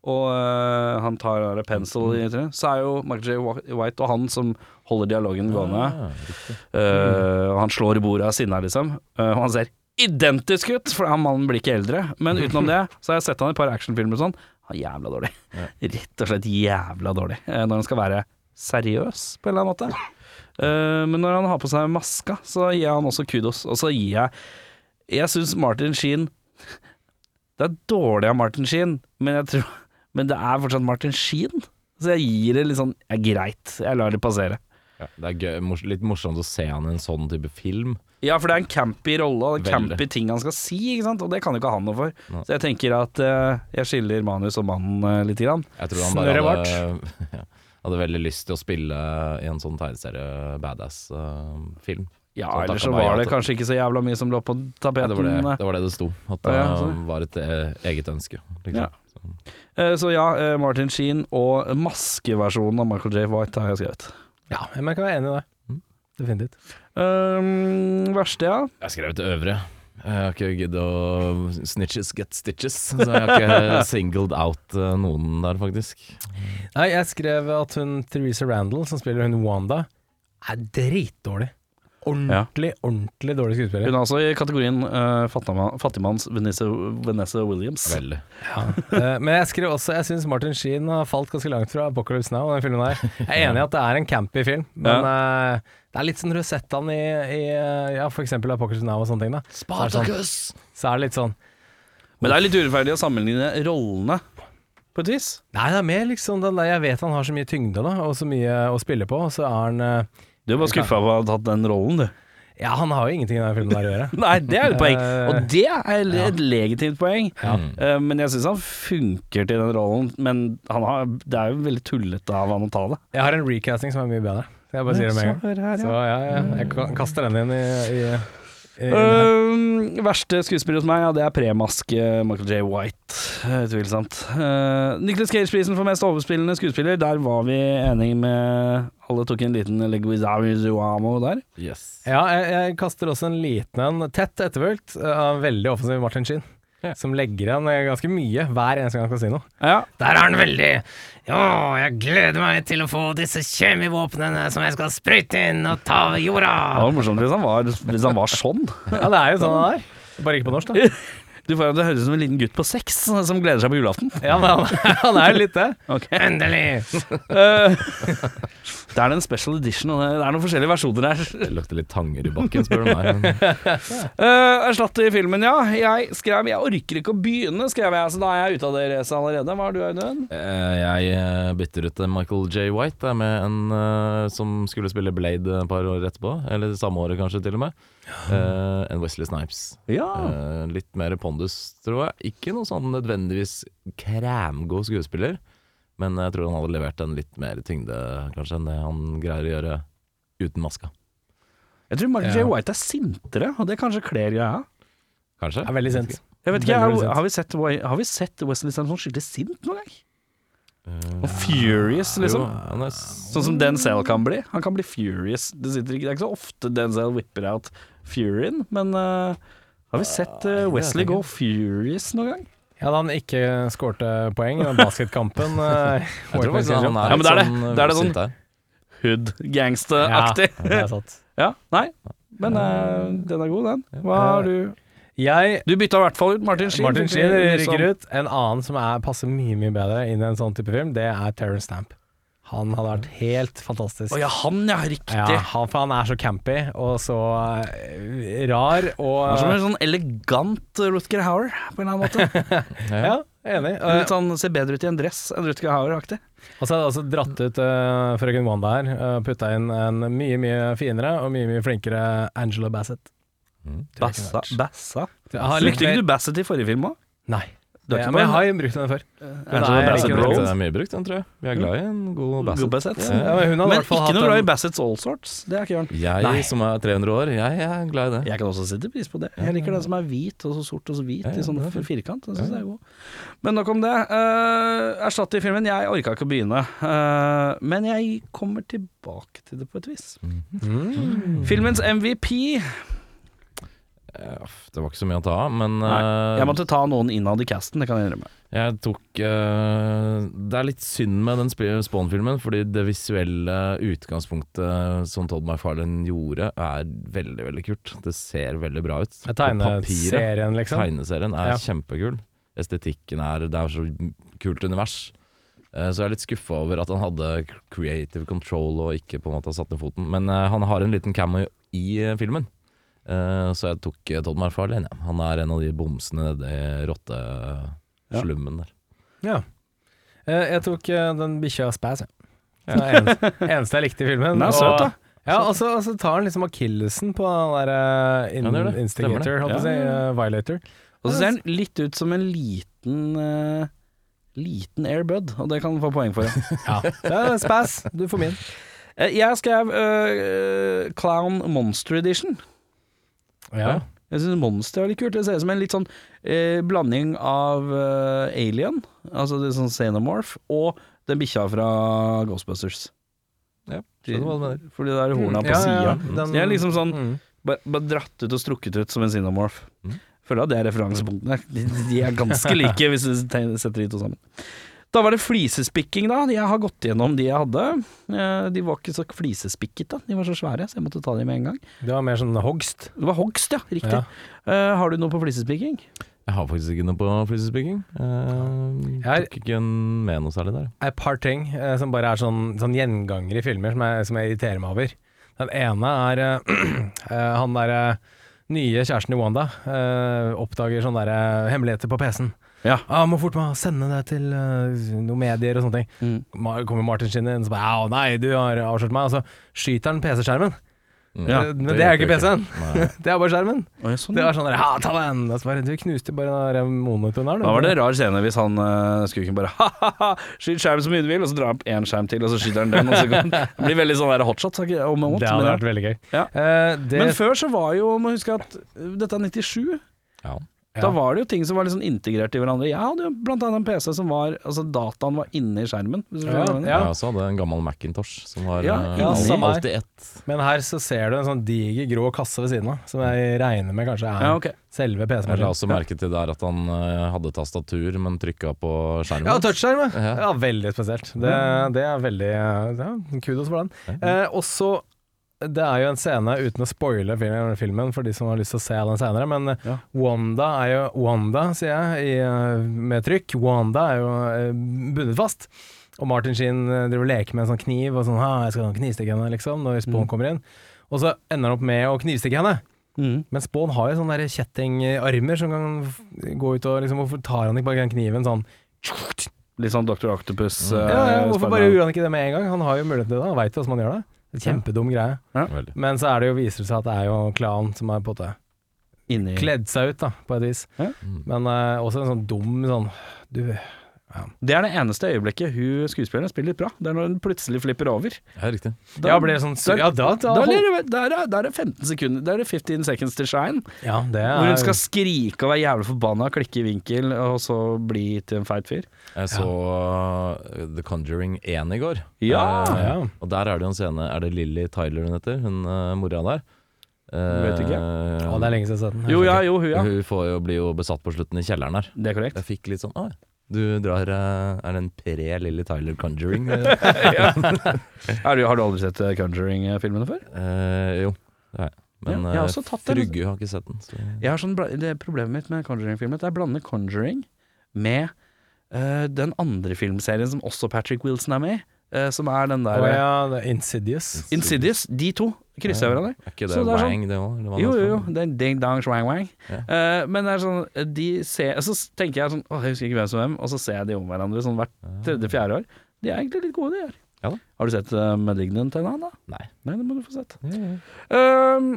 og uh, han tar uh, pencil i trynet, så er jo Michael J. White og han som holder dialogen gående. Ah. Eh, og han slår i bordet av sinne, liksom. Og han ser identisk ut, for han mannen blir ikke eldre. Men utenom det, så har jeg sett han i et par actionfilmer og sånn. Han er jævla dårlig. Rett og slett jævla dårlig. eh, når han skal være seriøs, på en eller annen måte. Eh, men når han har på seg maska, så gir jeg han også kudos. Og så gir jeg Jeg syns Martin Sheen Det er dårlig av Martin Sheen, men, tror, men det er fortsatt Martin Sheen. Så jeg gir det litt sånn ja, greit. Jeg lar det passere. Ja, det er gøy, mors litt morsomt å se han i en sånn type film. Ja, for det er en campy rolle og en Veldig. campy ting han skal si, ikke sant? og det kan jo ikke han noe for. Nei. Så jeg tenker at uh, jeg skiller manus og mannen uh, lite grann. Jeg tror han bare hadde, ja, hadde veldig lyst til å spille i en sånn tegneserie badass-film. Ja, Så ellers så var det kanskje ikke så jævla mye som lå på Ja, tapeten. det, var det, det var det det sto. At det ja, sånn. var et eh, eget ønske. Liksom. Ja. Så, Eh, så ja, eh, Martin Sheen og maskeversjonen av Michael J. White har jeg skrevet. Ja, men jeg kan være enig i det. Mm. Definitivt. Um, verste, ja. Jeg har skrevet det øvre. Jeg har ikke giddet å snitches get stitches, så jeg har ikke singled out eh, noen der, faktisk. Nei, jeg skrev at hun Theresa Randall, som spiller hun Wanda, er dritdårlig. Ordentlig, ordentlig dårlig skuespiller. Hun er også i kategorien uh, fattigmanns Vanessa, Vanessa Williams. Veldig. uh, men jeg skrev også Jeg syns Martin Sheen har falt ganske langt fra Apocalypse Now. Den filmen her Jeg er enig i at det er en campy film, men eh, det er litt sånn han i, i Ja, for eksempel Apocalypse Now og sånne ting. da Spartacus! Så er det litt sånn Men det er litt urettferdig å sammenligne rollene, på et vis. Nei, det er mer liksom den der Jeg vet han har så mye tyngde da og så mye å spille på, og så er han Du bare skuffa over å ha tatt den rollen, du. Ja, han har jo ingenting i den filmen der å gjøre. Nei, det er et poeng. Eh, Og det er et legitimt poeng. Ja. Eh, men jeg syns han funker til den rollen. Men han har, det er jo veldig tullete av han å ta det. Jeg har en recasting som er mye bedre. Jeg bare sier det med en gang. Så ja, ja, jeg kaster den inn i, i, Eh, verste skuespiller hos meg, ja, det er premaske Michael J. White. eh, Utvilsomt. Uh, Nicholas Cage-prisen for mest overspillende skuespiller, der var vi enige med Alle tok en liten Leguizamo der. Yes. Ja, jeg, jeg kaster også en liten en, tett etterfulgt, av veldig offensiv Martin Sheen. Som legger igjen eh, ganske mye hver eneste gang han skal si noe. Ja, Der er han veldig Ja, jeg gleder meg til å få disse kjemivåpnene som jeg skal sprøyte inn og ta jorda. det var morsomt hvis han var, hvis han var sånn. Ja, det er jo sånn han er. Bare ikke på norsk, da. Du får, det høres ut som en liten gutt på seks som gleder seg på julaften. Ja, men han, han er litt det. Okay. Endelig. Uh, det er en special edition, og det er noen forskjellige versjoner her. Det lukter litt tanger i bakken, spør du meg. Uh, Erstatt i filmen, ja. Jeg skrev 'Jeg orker ikke å begynne', skrev jeg, så da er jeg ute av det racet allerede. Hva har du, Audun? Uh, Jeg eh, bytter ut Michael J. White er med en uh, som skulle spille Blade et par år etterpå. Eller samme året, kanskje, til og med. Eh, enn Wesley Snipes. Ja. Uh, litt mer pondus, tror jeg. Ikke noe sånn nødvendigvis kræmgod skuespiller, men jeg tror han hadde levert en litt mer tyngde, kanskje, enn det han greier å gjøre uten maska. Jeg tror Michael Ja. J. White er sintere, og det kanskje kler greia. Kanskje? Er veldig sint. Jeg vet ikke, har, har, vi sett, har vi sett Wesley Samson skikkelig sint noen gang? Eh, Og furious, liksom. Jo, er Sånn som Denzel kan bli. Han kan bli furious. Det, sitter ikke, det er ikke så ofte Denzel whipper out furien, men eh, Har vi sett eh, Wesley go furious noen gang? Ja, da han ikke skårte poeng i basketkampen. eh, Jeg tror faktisk han er Ja, men det er det. sånn, det er det sånn hood-gangster-aktig. Ja, det er sant. Ja, nei. Men uh, den er god, den. Hva har du Jeg Du bytta i hvert fall ut Martin Sheen. Martin Sheen rykker ut. En annen som er, passer mye mye bedre inn i en sånn type film, det er Terrence Stamp. Han hadde vært helt fantastisk. Å ja, han, ja. Riktig. Ja, han, for han er så campy og så eh, rar og Han er som en sånn elegant Rutger Hauer, på en eller annen måte. Ja, enig. Litt sånn ser bedre ut i en dress enn Rutger Hauer-aktig. Og så har jeg også dratt ut uh, frøken Wanda her, uh, putta inn en mye, mye finere og mye, mye flinkere Angela Bassett. Mm. Bassa. Bassa. Brukte ikke du Bassett i forrige film òg? Nei. Du er ikke men jeg på- har jo brukt den før. Angela Nei, Bassett ikke Bro. er mye brukt, den, tror jeg. Vi er glad i en god Bassett. God Bassett. Ja. Men hun Men hvert fall ikke noe glad i en- Bassett's All Sorts. Det er ikke Jørn. Jeg Nei. som er 300 år, jeg er glad i det. Jeg kan også sette pris på det. Jeg liker den som er hvit og så sort og så hvit Ja, ja, i sånn firkant. Den syns jeg er god. Men nok om det. Uh, Erstatt i filmen. Jeg orka ikke å begynne, uh, men jeg kommer tilbake til det på et vis. Mm. Filmens MVP Det var ikke så mye å ta av, men Nei, eh, Jeg måtte ta noen innad i casten, det kan jeg innrømme. Jeg tok uh, Det er litt synd med den Spawn-filmen, fordi det visuelle utgangspunktet som Todd McFarlane gjorde, er veldig, veldig kult. Det ser veldig bra ut. Tegneserien, liksom. Tegneserien er Ja. kjempekul. Estetikken er Det er så kult univers. Eh, Så jeg er litt skuffa over at han hadde creative control og ikke på en måte har satt ned foten. Men uh, han har en liten cameo i eh, filmen, Eh, så jeg tok eh, Todd McFarlane. Ja. Han er en av de bomsene nede i rotteslummen der. Ja. Eh, jeg tok eh, den bikkja Spaz, jeg. Det er eneste, eneste jeg likte i filmen. Den er søt, da. Ja, og så, og så tar han liksom akillesen på den der uh, in Ja, det det. instigator, holdt jeg på å si, Ja, ja, eh, violator. Og så ser han litt ut som en liten uh, Liten Airbud, og det kan du få poeng for. Ja. Ja, det er Spaz, du får min. Eh, jeg skrev uh, Clown Monster Edition. Ja. Jeg syns Monster er litt kult. Det ser ut som en litt sånn eh, blanding av eh, Alien, altså det er sånn Xenomorph, og den bikkja fra Ghostbusters. Ja, skjønner hva du mener. For de der horna på sida. Den- De er liksom sånn Mm. bare, bare dratt ut og strukket ut som en Xenomorph. Mm. Føler at det er referansepunktene. De, de er ganske like hvis du setter de to sammen. Da var det flisespikking, da. Jeg har gått gjennom de jeg hadde. Eh, De var ikke så flisespikkete, de var så svære, så jeg måtte ta de med en gang. Det var mer sånn hogst. Det var hogst, ja. Riktig. Ja. Uh, har du noe på flisespikking? Jeg har faktisk ikke noe på flisespikking. Uh, Jeg- tok ikke en med noe særlig der. Et par ting uh, som bare er sånn, sånn gjenganger i filmer som jeg, som jeg irriterer meg over. Den ene er eh, eh, han derre nye kjæresten i Wanda eh, oppdager sånne der, hemmeligheter på PC-en. Ja. Ah, 'Må fort meg sende det til uh, noen medier og sånne ting'. Mm. Kommer Martin Sheen inn og så bare 'Au, nei, du har avslørt meg', og så skyter han PC-skjermen. Mm. Ja, Eh, Men det, er ikke PC-en. Det er bare skjermen. Oi, sånn, Det var sånn der, ja, ta den! Og så bare, du knuste bare den der monitoren her. Da var det en rar scene hvis han uh, ikke bare ha-ha-ha, skyt skjerm så mye du vil, og så drar han opp én skjerm til, og så skyter han den. Og så kan, det blir veldig sånn der hotshot så om, om. Det hadde vært veldig gøy. Ja. Uh, det, men før så var jo, må huske at uh, dette er 97. Ja. Da var det jo ting som var sånn integrert i hverandre. Jeg hadde jo blant annet en PC som var Altså dataen var inni skjermen. Hvis du skjønner hva jeg mener. Ja. Jeg også hadde en gammel Macintosh som var Ja, eh, ja, alltid ett. Men her så ser du en sånn diger grå kasse ved siden av, som jeg regner med kanskje er Ja, okay. selve Jeg la også merke til der at han eh, hadde tastatur, men trykka på skjermen. Ja, touchskjerm, ja. Ja. ja. Veldig spesielt. Det, det er veldig ja, Kudos for den. Eh, og så det er jo en scene, uten å spoile filmen, for de som har lyst til å se den senere, men eh, Ja. Wanda er jo Wanda, sier jeg, i, eh, med trykk. Wanda er jo eh, bundet fast. Og Martin Sheen driver og leker med en sånn kniv og sånn 'Jeg skal knivstikke henne', liksom, når Spawn Mm. kommer inn. Og så ender han opp med å knivstikke henne. Mm. Men Spawn har jo sånne kjettingarmer som kan gå ut og liksom Hvorfor tar han ikke bare den kniven sånn Litt sånn Dr. Octopus. Mm. ja, ja, Hvorfor bare gjør han ikke det med en gang? Han har jo mulighet til det, han veit jo hvordan man gjør det. En Kjempedum greie. Ja. Men så er det jo, viser det seg at det er jo Klan som har på Inni kledd seg ut, da, på et vis. Ja. Men uh, også en sånn dum sånn Du Det er det eneste øyeblikket hun skuespilleren spiller litt bra. Det er når hun plutselig flipper over. Ja, riktig. Da- Ja, blir det sånn da- Ja, da, da, Da er det, der er, der er 15 sekunder Da er det 15 seconds to shine. Ja, det Hvor hun er skal skrike og være jævlig forbanna, klikke i vinkel, og så bli til en feit fyr. Jeg så ja. The Conjuring 1 i går. Ja! Uh, Ja. Og der er det jo en scene Er det Lily Tyler hun heter? Hun uh, mora der. Vet ikke. Uh, Å, det er lenge siden jeg har sett den. Jo, ja, jo, hun, ja. Hun får jo, blir jo besatt på slutten i kjelleren her. Det er korrekt. Jeg fikk litt sånn Å, du drar eh, Er det en pre-Lilly Tyler Conjuring? ja. Har du, har du aldri sett eh, Conjuring-filmene før? eh, jo, det har jeg. Men Ja, jeg har eh. Frugge har ikke sett den. Så. Jeg har sånn, det Problemet mitt med Conjuring-filmen er at jeg blander Conjuring med uh, den andre filmserien som også Patrick Wilson er med i, eh, som er den der eh, ja, det er Insidious. Insidious. De to krysser jeg hverandre. Er ikke det, Så det er sånn- Wang, det òg? Jo, jo, jo. Det er ding dong swang wang. Ja. Eh, men det er sånn De ser Så tenker jeg sånn Åh, jeg husker ikke hvem som hvem, og så ser jeg de om hverandre sånn hvert tredje-fjerde år. De er egentlig litt gode, de her. Ja da. Har du sett uh, Malignant annen da? Nei. Nei, det må du få sett. Ehm,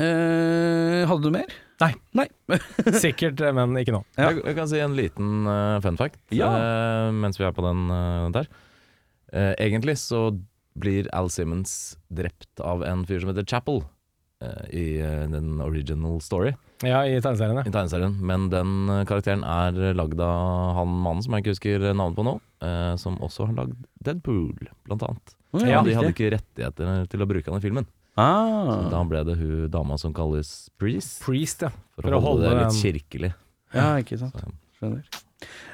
eh, hadde du mer? Nei. Nei. Sikkert, eh, men ikke nå. Ja. Jeg, jeg kan si en liten eh, fun fact Ja. eh, mens vi er på den eh, der. Eh, egentlig så blir Al Simmons drept av en fyr som heter Chapel eh, i eh, den original story Ja, i tegneserien. i tegneserien. Men den eh, karakteren er lagd av han mannen som jeg ikke husker navnet på nå, eh, som også har lagd Deadpool, blant annet. Oh, Ja, de hadde ikke rettigheter til å bruke han i filmen. ah. Så da ble det hun dama som kalles Priest, Priest, ja. for, å holde, det litt kirkelig. Ja, ikke sant. Så, Skjønner.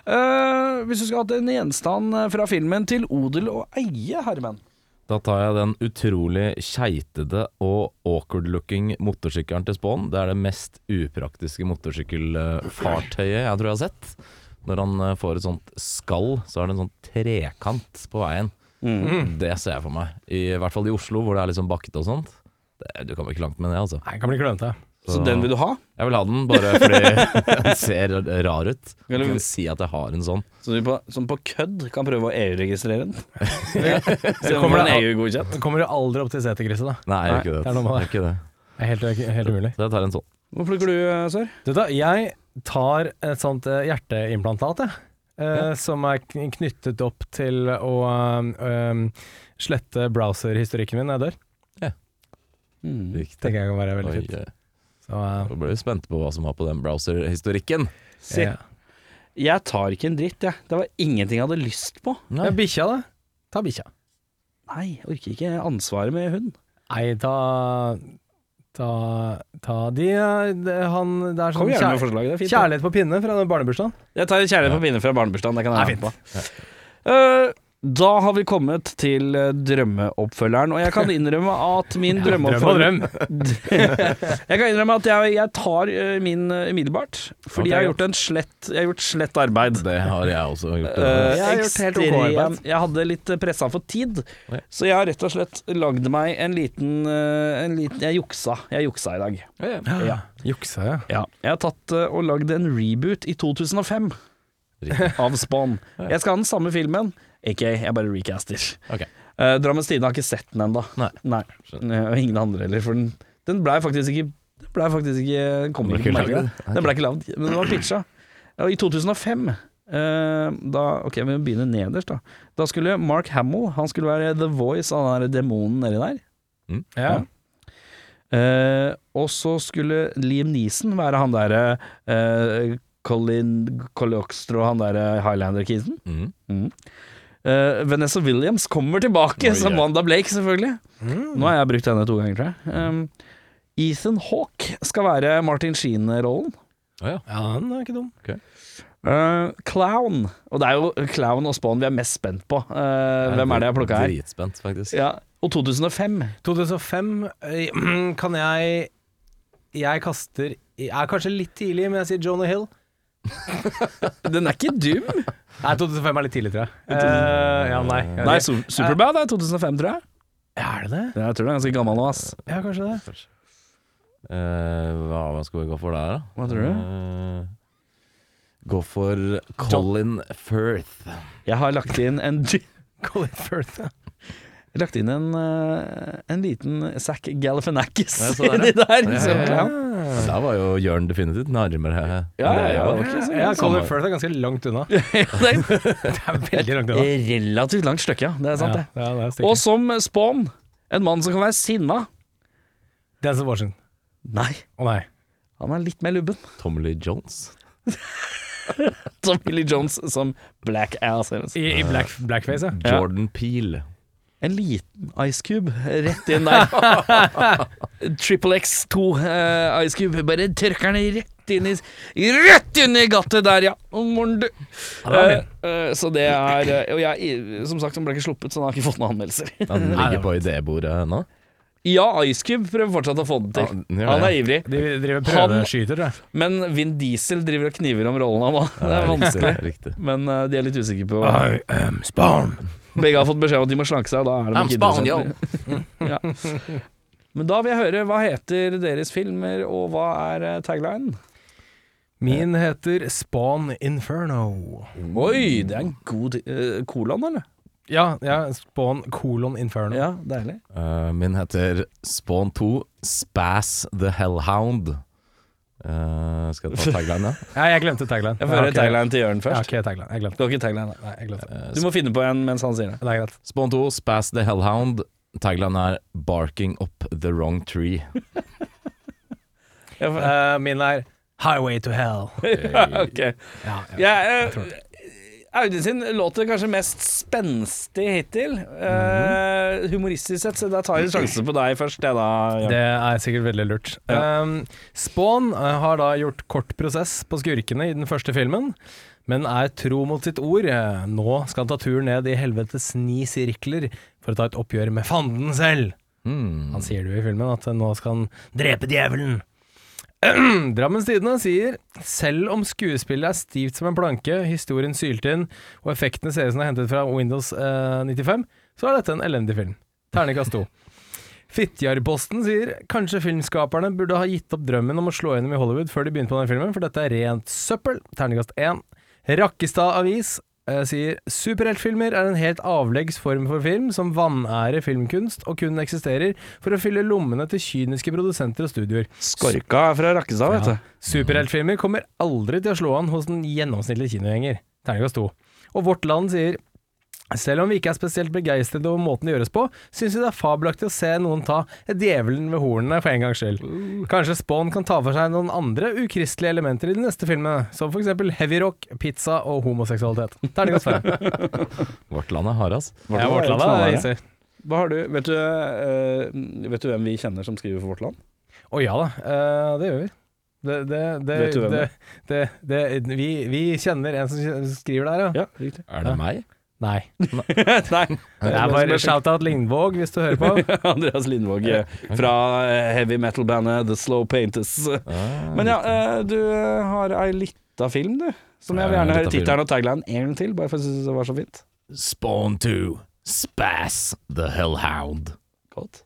Eh, hvis du skulle hatt en gjenstand eh, fra filmen til odel og eie, Herman Da tar jeg den utrolig keitede og awkward-looking motorsykkelen til Spawn. Det er det mest upraktiske motorsykkelfartøyet jeg tror jeg har sett. Når han eh, får et sånt skall, så er det en sånn trekant på veien. Mm. Det ser jeg for meg. I hvert fall i Oslo, hvor det er litt sånn bakkete og sånt. Det, du kan vel ikke langt med det, altså. Nei, kan bli klønete. Så den vil du ha? Jeg vil ha den, bare fordi den ser rar ut. Jeg kan si at jeg har en sånn. Så du på, som på kødd kan prøve å EU-registrere den? Se om kommer den det- EU-godkjent. Kommer du aldri opp til seterkrysset, da. Nei, jeg gjør ikke det. det er det. Ikke det. Det er helt, helt umulig. Så jeg tar en sånn. Hvor plukker du, eh, Sør? Du, da, jeg tar et sånt eh, hjerteimplantat, jeg. Ja. Som er knyttet opp til å um, slette browserhistorikken min når jeg dør. Mm. Riktig. Tenker jeg kan være veldig Oi, fint. Så, eh, ble vi spente på hva som var på den browser-historikken. Se, ja. jeg tar ikke en dritt, jeg. Det var ingenting jeg hadde lyst på. Ja, bikkja, da? Ta bikkja. Nei, jeg orker ikke ansvaret med hund. Nei, ta Ta, ta de, de Han Det er sånn kjær, forslag, det er fint. kjærlighet på pinne fra barnebursdagen. Jeg tar kjærlighet på pinne fra barnebursdagen, det kan jeg ha være med på. Eh, da har vi kommet til eh, drømmeoppfølgeren, og jeg kan innrømme at min Drøm drømmeoppfølger drøm. Jeg kan innrømme at jeg, jeg tar eh, min eh, umiddelbart, fordi okay. jeg har gjort en slett Jeg har gjort slett arbeid. Det har jeg også gjort. Uh, Jeg har gjort helt ok arbeid. Jeg hadde litt pressa for tid, okay. så jeg har rett og slett lagd meg en liten, en liten Jeg juksa. Jeg juksa i dag. Ja. Juksa, ja. Ja. Jeg har tatt og lagd en reboot i 2005 av Spawn. Jeg skal ha den samme filmen, ikke jeg bare recaster. Okay. Uh, Drammens Tidende har ikke sett den ennå. Nei. Eh, Og ingen andre heller, for den, den blei faktisk ikke Den ble faktisk ikke den kom ikke på markedet. Den blei ikke lagd, men den var pitcha. Og I 2005 Uh, da, Ok, vi begynner nederst, da. Da skulle Mark Hamill Han skulle være The Voice av den demonen nedi der. ja. Uh, og så skulle Liam Neeson være han derre uh, Colin Colloxtro, han derre Highlander-kisen. Mhm. Eh, Vanessa Williams kommer tilbake Oi, som. Wanda Blake, selvfølgelig. Mm. Nå har jeg brukt henne to ganger, tror jeg. Um, Ethan Hawke skal være Martin Sheen-rollen. Oh, ja. ja, han er ikke dum. Eh, Clown. Og det er jo Clown og Spawn vi er mest spent på. Eh, hvem er det jeg plukka her? Dritspent, faktisk. Ja, og 2005. 2005 eh, kan jeg Jeg kaster Jeg er kanskje litt tidlig, men jeg sier Jonah Hill. Den er ikke dum. Nei, 2005 er litt tidlig, tror jeg. Eh, ja, nei. Nei, Su Superbad er 2005, tror jeg. Er det det? Jeg tror den er ganske gammel nå, ass. Ja, kanskje det. Eh, hva, hva skal vi gå for der, da? Hva tror du? Eh, gå for Colin Firth. Jeg har lagt inn en Colin Firth, ja. Lagt inn en, eh, en liten Zack Galifianakis Ja, så der, inni der. Ja, ja, ja. Der var jo Jørn definitivt nærmere. Ja, ja, ja, Ja, Colin Firth er ganske langt unna. det er veldig langt unna. relativt langt stykke, ja. Det er sant, det. Ja, det er Og som Spawn, en mann som kan være sinna. Denzel Washington. Nei, Oh, nei. han er litt mer lubben. Tommy Lee Jones. Tommy Lee Jones som Black Ass. I, i black, blackface. Ja. Jordan Peel. En liten Ice Cube rett inn der. Triple X2 uh, Ice Cube. Bare tørker den rett inn i Rett inn i gattet der, ja. Om morgenen, du. Eh, eh, så det er eh, Og jeg, som sagt, den ble ikke sluppet, så den har ikke fått noen anmeldelser. Den ligger på idébordet nå. ja, Ice Cube prøver fortsatt å få det til. Han Han er ivrig. De driver prøveskyter, tror jeg. Men Vin Diesel driver og kniver om rollen nå. Det er vanskelig. Men eh, de er litt usikre på I am Spawn. Begge har fått beskjed om at de må slanke seg, og da er det kidder- ja. Men da vil jeg høre, hva heter deres filmer, og hva er eh, taglinen? Min heter Spawn Inferno. Oi, det er en god eh, kolon, eller? Ja, ja Spawn kolon Inferno. Ja, deilig. Uh, min heter Spawn 2 Spass the Hellhound. Eh, skal jeg ta tagline, da? Ja, jeg glemte tagline. Jeg får høre Ja, okay. tagline til Jørn Ja, først. ok, tagline. Jeg glemte Du har ikke tagline? Nei, jeg glemte. Du må finne på en mens han sier det. Det er greit. Spawn 2 Spass the Hellhound. Tagline er 'Barking up the wrong tree'. uh, Eh, min er Highway to Hell. ok. Ja, ja. jeg, tror eh, Audun sin låter kanskje mest spenstig hittil. Uh, humoristisk sett, så da tar jeg en sjanse på deg først, Det, da. Det er sikkert veldig lurt. Ja. Um, Spawn eh, har da gjort kort prosess på skurkene i den første filmen, men er tro mot sitt ord. Nå skal han ta turen ned i helvetes ni sirkler for å ta et oppgjør med fanden selv. Mm. Han sier det jo i filmen, at nå skal han drepe djevelen. Drammens Tidende sier selv om skuespillet er stivt som en planke, historien sylt inn og effektene ser ut som de er hentet fra Windows eh, 95, så er dette en elendig film. Terningkast to. Fitjarposten sier kanskje filmskaperne burde ha gitt opp drømmen om å slå gjennom i Hollywood før de begynte på den filmen, for dette er rent søppel. Terningkast én. Rakkestad Avis sier superheltfilmer er en helt avleggs form for film som vanærer filmkunst og kun eksisterer for å fylle lommene til kyniske produsenter og studioer. Skorka er fra Rakkestad, vet du. Superheltfilmer kommer aldri til å slå an hos den gjennomsnittlige kinogjenger. Terningkast to. Og Vårt Land sier selv om vi ikke er spesielt begeistret over måten det gjøres på, syns vi det er fabelaktig å se noen ta djevelen ved hornene for en gangs skyld. Kanskje Spawn kan ta for seg noen andre ukristelige elementer i de neste filmene, som for eksempel heavyrock, pizza og homoseksualitet. Terningkast fem. Vårt land er hard, ass. Ja, Vårt Land er easy. Hva har du, vet du, uh, vet du hvem vi kjenner som skriver for Vårt Land? Å ja da, uh, det gjør vi. Det, det, det, Vet du hvem det, vi, vi kjenner en som skriver der, ja. Ja, riktig. Er det meg? Nei. Nei. Det er bare shout-out Lindvåg, hvis du hører på. Andreas Lindvåg eh, fra eh, heavy metal-bandet The Slow Painters. Men ja, eh, du har ei lita film, du. Som jeg vil gjerne høre tittelen og tagline en gang til, bare for jeg synes det var så fint. Spawn 2 Spass the Hellhound. Godt.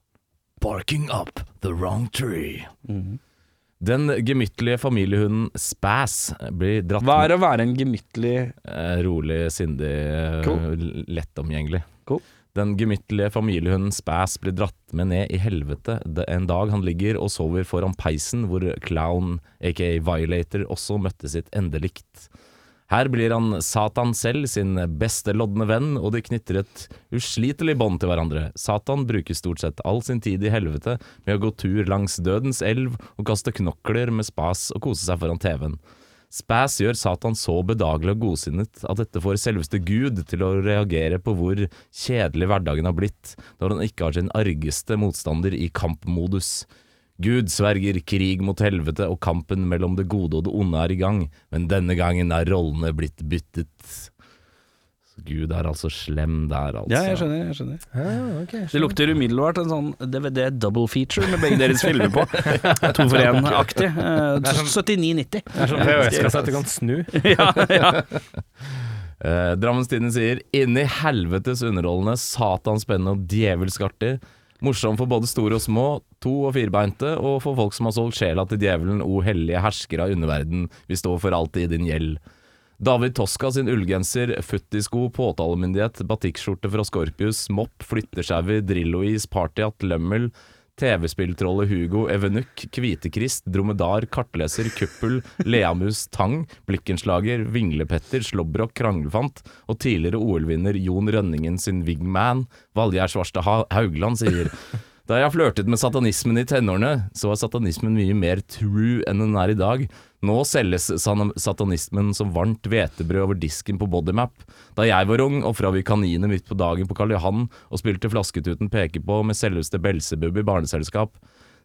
Barking up the wrong tree. Den gemyttlige familiehunden Spass blir dratt Hva er å være en gemyttlig Eh, rolig, sindig, eh, Cool. lettomgjengelig. Cool. Den gemyttlige familiehunden Spass blir dratt med ned i helvete en dag han ligger og sover foran peisen hvor Clown, aka Violator, også møtte sitt endelikt. Her blir han Satan selv, sin beste lodne venn, og de knytter et uslitelig bånd til hverandre. Satan bruker stort sett all sin tid i helvete med å gå tur langs dødens elv og kaste knokler med spas og kose seg foran TV-en. Spas gjør Satan så bedagelig og godsinnet at dette får selveste Gud til å reagere på hvor kjedelig hverdagen har blitt, når han ikke har sin argeste motstander i kampmodus. Gud sverger krig mot helvete, og kampen mellom det gode og det onde er i gang, men denne gangen er rollene blitt byttet. Så Gud er altså slem der, altså. Ja, jeg skjønner. jeg skjønner Ja, ok. Det lukter umiddelbart en sånn DVD double feature med begge deres filmer på. To for én-aktig. Eh, 79,90. Det er sånn VHS-kassett du kan snu. ja, ja. Eh, Drammens Tidende sier Inn i helvetes underholdende, satans spennende og djevelsk artig. Morsom for både store og små, to- og firbeinte, og for folk som har solgt sjela til djevelen, o hellige hersker av underverden, vi står for alltid i din gjeld. David Toska sin ullgenser, futtisko, påtalemyndighet, batikkskjorte fra Scorpius, mopp, flyttesjauer, Drillo-is, partyhatt, lømmel, TV-spilltrollet Hugo, Evenukk, Kvitekrist, dromedar, kartleser, kuppel, leamus, tang, blikkenslager, vinglepetter, slåbrok, kranglefant og tidligere OL-vinner Jon Rønningen sin Wigman, Valgjerd Svarstad Haugland sier Da jeg flørtet med satanismen i tenårene, så var satanismen mye mer true enn den er i dag. Nå selges satanismen som varmt hvetebrød over disken på Bodymap. Da jeg var ung, ofra vi kaniner midt på dagen på Karl Johan og spilte Flasketuten peker på med selveste Belsebub i barneselskap.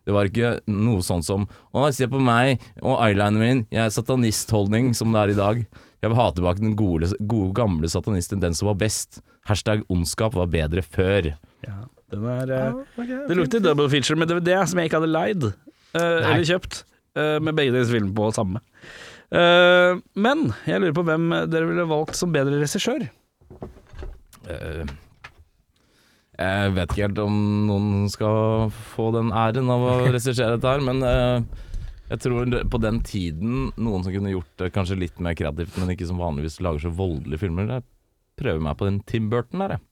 Det var ikke noe sånn som 'Å, se på meg og eyelineren min, jeg er satanistholdning', som det er i dag. Jeg vil ha tilbake den gode, gode gamle satanisten, den som var best. Hashtag ondskap var bedre før. Ja, den er okay, Det lukter double feature med DVD som jeg ikke hadde leid uh, eller kjøpt, uh, med begge deres filmer på samme. Uh, men jeg lurer på hvem dere ville valgt som bedre regissør. Eh, jeg vet ikke helt om noen skal få den æren av å regissere dette her, men eh, jeg tror på den tiden noen som kunne gjort det kanskje litt mer kreativt, men ikke som vanligvis lager så voldelige filmer. Jeg prøver meg på den Tim Burton der, jeg.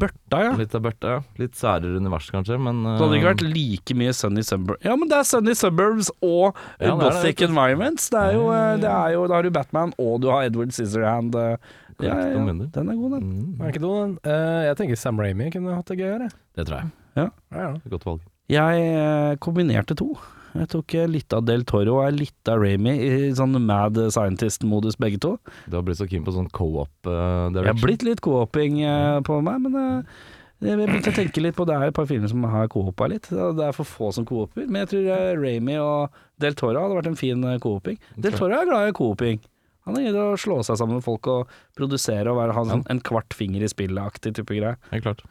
Børta, ja. Litt av Børta, ja. Litt særere univers, kanskje, men Det hadde ikke eh, vært like mye Sunny Suburbs Ja, men det er Sunny Suburbs og Ja, det er det, Gothic. Environments. Det er, jo, eh, det er jo Da har du Batman, og du har Edward Scissorhand. eh, Ja, ja, ja. Den er god, den. mm, Er ikke dum, den. Uh, jeg tenker Sam Ramy kunne hatt det gøyere. Det tror jeg. Ja, ja. Godt valg. Jeg kombinerte to. Jeg tok eh, litt av Del Toro og litt av Ramy i sånn mad scientist-modus, begge to. Du har blitt så keen på sånn co-op uh, Jeg har blitt litt co-oping uh, på meg, men uh, jeg begynte å tenke litt på Det er et par filmer som har co-opa litt. Det er for få som co-oper. Men jeg tror Ramy og Del Toro hadde vært en fin co-oping. Del Toro er glad i co-oping. Han er gitt å slå seg sammen med folk og produsere og være, ha sånn, en kvart finger i spillet-aktig type greie. Helt klart.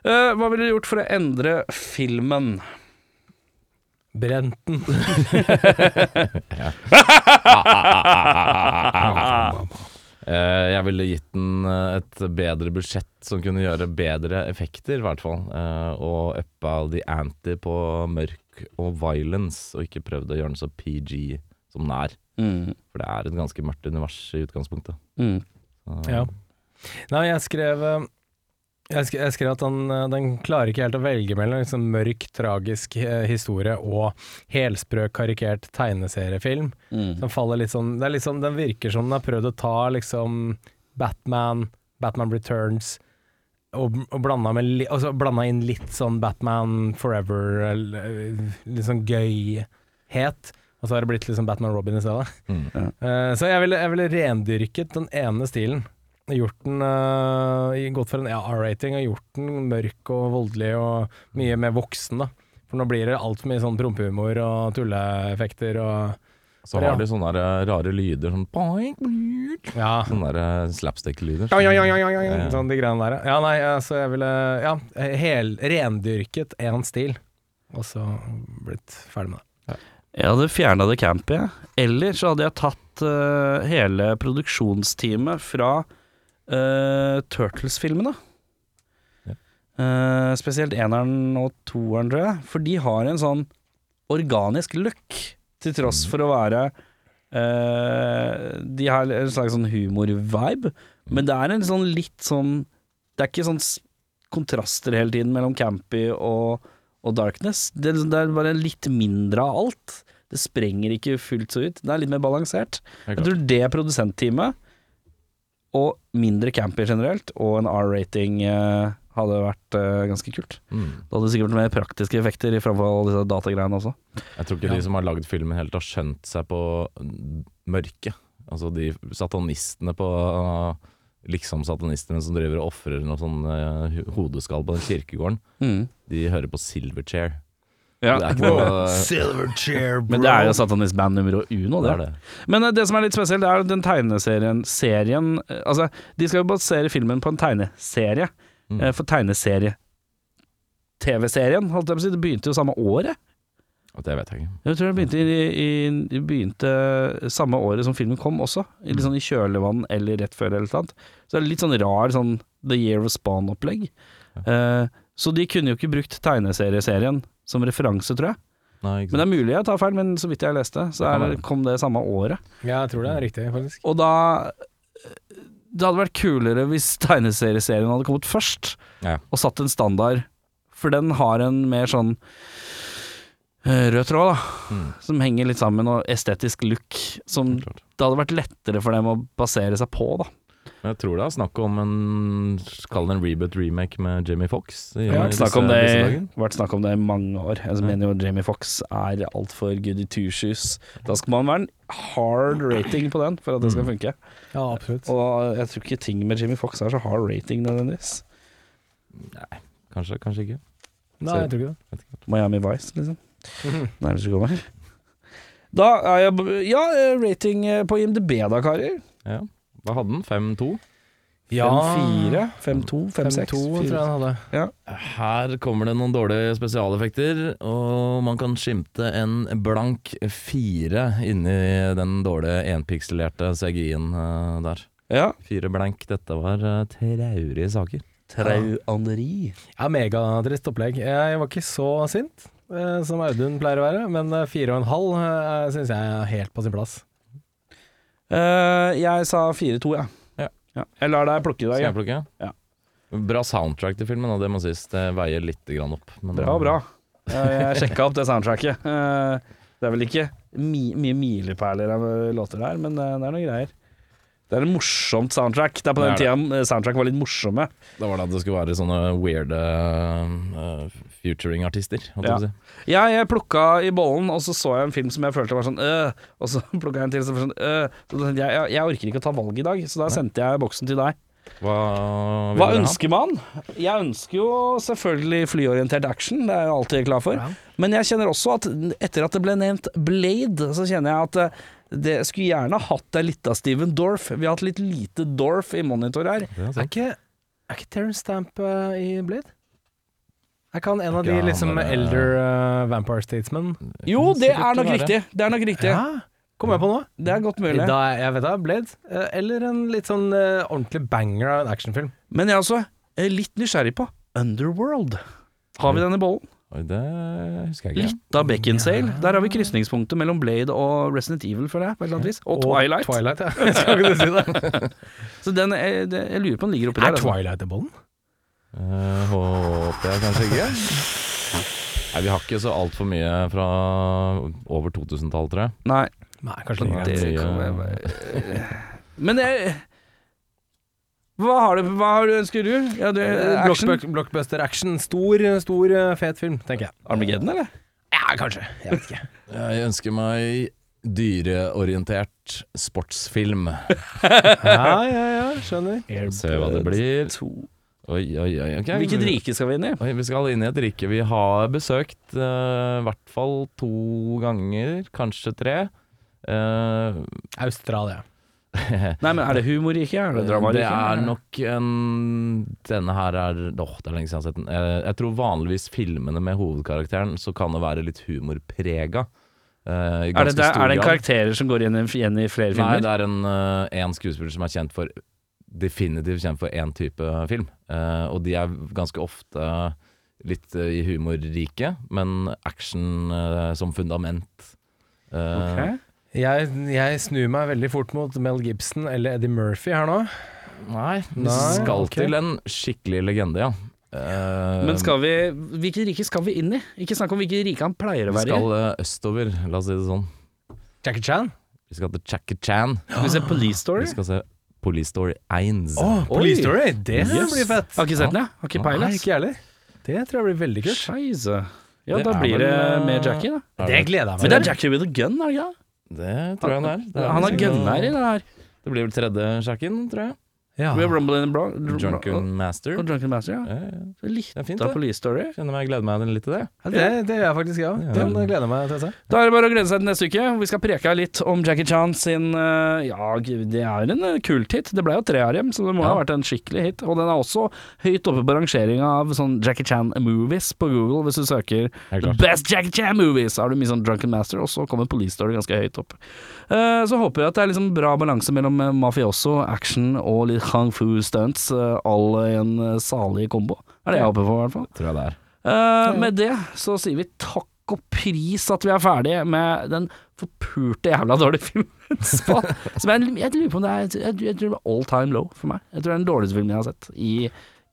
Uh, hva ville du gjort for å endre filmen? Brent den. Eh, jeg ville gitt den eh, et bedre budsjett som kunne gjøre bedre effekter, i hvert fall. Eh, og uppa the anti på mørk og violence, og ikke prøvd å gjøre den så PG som den er. Mm. For det er et ganske mørkt univers i utgangspunktet. Mm. Så, Ja. Nei, jeg skrev jeg jeg skrev at den, eh, den klarer ikke helt å velge mellom liksom mørk, tragisk eh, historie og helsprø, karikert tegneseriefilm. Mm. Den faller litt sånn, det er litt sånn Den virker som den har prøvd å ta liksom Batman, Batman Returns og, og blanda, med, altså blanda inn litt sånn Batman Forever, eller, litt sånn gøyhet. Og så har det blitt liksom Batman Robin i stedet. Mm. Uh, så jeg ville, jeg ville rendyrket den ene stilen. Gjort den uh, Gått for en ja, R-rating og gjort den mørk og voldelig og mye mer voksen, da. For nå blir det altfor mye sånn prompehumor og tulleeffekter og Så har de sånne eh, rare lyder, sånn Ja. Sånne eh, slapstick-lyder. Ja, ja, ja, ja, ja, ja. Ja. Sånn de greiene der, ja. ja. Nei, så jeg ville Ja, hel, rendyrket én stil, og så blitt ferdig med det. Jeg hadde fjerna det campet, jeg. Eller så hadde jeg tatt uh, hele produksjonsteamet fra uh, Turtles-filmene. Ja. Eh, spesielt eneren og toeren, tror jeg. For de har en sånn organisk look, til tross for å være uh, De har en slags sånn humor-vibe, men det er en sånn litt sånn Det er ikke sånn kontraster hele tiden mellom campy og og Darkness. Det, liksom- det er bare litt mindre av alt. Det sprenger ikke fullt så ut. Det er litt mer balansert. Jeg tror det produsentteamet, og mindre campy generelt, og en R-rating eh, hadde vært eh, ganske kult. Mm. Det hadde sikkert vært mer praktiske effekter i framfor alle disse datagreiene også. Jeg tror ikke de som har lagd filmen helt har skjønt seg på mørket. Altså de satanistene på Liksom satanistene som driver og ofrer noe sånn uh, hodeskall på den kirkegården. De hører på Silverchair. Ja. Det er ikke noe Silverchair, Men det er jo satanistband nummer uno, Det det. er det. Men eh, det som er litt spesielt, det er jo den tegneserien serien eh, Altså, de skal jo basere filmen på en tegneserie. Mm. Eh, For tegneserie TV-serien, holdt jeg på å si, det begynte jo samme året. Og Det vet jeg ikke. Jeg tror det begynte, i, i, det begynte samme året som filmen kom også. I, litt sånn I kjølvann eller rett før eller noe annet. Så det er litt sånn rar sånn The Year of Spawn-opplegg. Eh, så de kunne jo ikke brukt tegneserieserien som referanse, tror jeg. Nei, Men det er mulig jeg tar feil, men så vidt jeg leste, så Det er, kom det samme året. Ja, jeg tror det er riktig, faktisk. Og da Det hadde vært kulere hvis tegneserieserien hadde kommet først, Ja. og satt en standard. For den har en mer sånn eh, rød tråd, da. Mm. Som henger litt sammen, og estetisk look. Som det hadde vært lettere for dem å basere seg på, da. Men jeg tror det er snakk om en Kall det en reboot-remake med Jamie Fox. Det har vært snakk om det, vært snakk om det i mange år. Jeg mener jo Jamie Fox er altfor goody two shoes. Da skal man være en hard rating på den for at det skal funke. Ja, absolutt. Og jeg tror ikke ting med Jamie Fox er så hard rating nødvendigvis. Kanskje, kanskje ikke. Nei, jeg tror ikke det. Miami Vice, liksom. Nærmest du kommer. Da er jeg Ja, rating på IMDb da, karer. Ja. Hva hadde den? 5-2? 5-4, 5-2, 5-6. 5-2 tror jeg han hadde. Her kommer det noen dårlige spesialeffekter, og man kan skimte en blank fire inni den dårlige enpikselerte CGI-en eh, der. Ja. Fire blank. Dette var uh, traurige saker. Trauanderi. Ja, Megatrist opplegg. Jeg var ikke så sint eh, som Audun pleier å være, men eh, fire og en halv syns jeg er helt på sin plass. Eh, jeg sa 4-2, ja. Ja. ja. Jeg lar deg plukke i dag. Skal jeg plukke? Ja. Bra soundtrack til filmen, og det må sies. Det veier litt grann opp. Men, Bra, bra. Jeg sjekka opp det soundtracket. Eh, Det er vel ikke mi mye milepæler av låter der, men eh, det er noen greier. Det er en morsomt soundtrack. Det er på den Det er tida eh, soundtrack var litt morsomme. Da var det at det skulle være sånne weirde uh, futuring-artister. Ja. si. Ja, jeg plukka i bollen, og så så jeg en film som jeg følte var sånn øh, Og så plukka jeg en til som var sånn øh. Så jeg, jeg, jeg orker ikke å ta valg i dag, så da sendte jeg boksen til deg. Hva, Hva ønsker man? Jeg ønsker jo selvfølgelig flyorientert action, det er jeg alltid klar for. Ja. Men jeg kjenner også at etter at det ble nevnt Blade, så kjenner jeg at eh, det skulle gjerne hatt deg litt av Steven Dorff. Vi har hatt litt lite Dorff i monitor her. Det er Er ikke, er ikke Terence Stamp eh, i Blade? Er ikke han en av de liksom eller- elder uh, vampire statesmen? Jo, det er nok riktig. Det er nok riktig. Ja, Kommer jeg på nå? Det er godt mulig. Da, jeg vet da, Blade. eh, Eller en litt sånn uh, ordentlig banger av en actionfilm. Men jeg er også eh, litt nysgjerrig på Underworld. Har vi den i bollen? Oi, det husker jeg ikke. Litt av Beckinsale. Der har vi krysningspunktet mellom Blade og Resident Evil, føler jeg. på et eller annet vis. Og Twilight. Twilight, ja. Skal ikke du si det? Så den, er, det, jeg lurer på om den ligger oppi Er der. Er Twilight i bollen? Uh, håper jeg kanskje ikke. Nei, vi har ikke så altfor mye fra over 2000-tallet, tror jeg. Nei, Nei, kanskje det det, mye- kan jeg bare Men jeg hva har, du, hva har du ønsker du? Ja, det, action? Blockbuster, blockbuster action. Stor, stor, eh, fet film, tenker jeg. Armageddon, eller? Ja, kanskje. Jeg vet ikke. Jeg ønsker meg dyreorientert sportsfilm. Ja, ja, ja, skjønner. Se hva det blir. To. Oi, oi, oi. Okay. Hvilket rike skal vi inn i? Oi, vi skal inn i et rike vi har besøkt i uh, hvert fall to ganger, kanskje tre. Uh, Australia. Nei, men Er det humorrike? Er det det er nok en Denne her er Åh, det er lenge siden jeg har sett den. Eh, jeg tror vanligvis filmene med hovedkarakteren så kan det være litt humorprega. Uh, er, det, det, er det en karakterer som går igjen i, igjen i flere Nei, det er en, uh, en skuespiller som er kjent for Definitivt kjent for én type film. Uh, og de er ganske ofte litt i humorrike, men action som fundament. Eh, Ok. Jeg, jeg snur meg veldig fort mot Mel Gibson eller Eddie Murphy her nå. Nei, vi Nei, skal ok. til en skikkelig legende, ja. Eh, Men skal vi Hvilket rike skal vi inn i? Ikke snakk om hvilket rike han pleier å vi være i. skal eh, østover, la oss si det sånn. Jackie Chan. Vi skal til Jackie Chan. Skal vi se Police Story? Vi skal se Police Story 1. Å, Police Oi. Story! Det Yes. blir fett. Har ikke sett den, jeg. Har ikke Nei, peiling. ikke jeg heller. Det tror jeg blir veldig kult. Scheisse. Ja, Det da er blir vel, det eh, med Jackie, da. Det gleder jeg meg Men det er til. Jackie with a gun, er det ikke? Det tror jeg det er. Det er Han har gunner i det her. Det blir vel tredje sjakken, tror jeg. Ja. Drunken Master. Og Drunken Master, ja. Ja, ja. Så Litt Det er fint, av det. Police Story. Kjenner meg, gleder meg litt til det. Ja, det, det gjør jeg faktisk, ja. Ja. Den gleder jeg meg til å se. Da er det bare å glede seg til neste uke. Vi skal preke litt om Jackie Chan sin eh, Ja, det er en eh, kult hit. Det ble jo tre av dem, så det må Ja. ha vært en skikkelig hit. Og den er også høyt oppe på rangeringa av sånn Jackie Chan movies på Google. Hvis du søker The. Best Jackie Chan movies, så har du mye sånn Drunken Master, og så kommer Police Story ganske høyt opp. Eh, så håper jeg at det er liksom bra balanse mellom mafioso, action og litt kung fu stunts, alle all i en eh, salig kombo. Det er det jeg håper på, i hvert fall. Tror jeg det er. Eh, Med det så sier vi takk og pris at vi er ferdige med den forpurte jævla dårlige filmen. Som jeg, jeg lurer på om det er Jeg, jeg tror det er all time low for meg. Jeg tror det er den dårligste filmen jeg har sett i,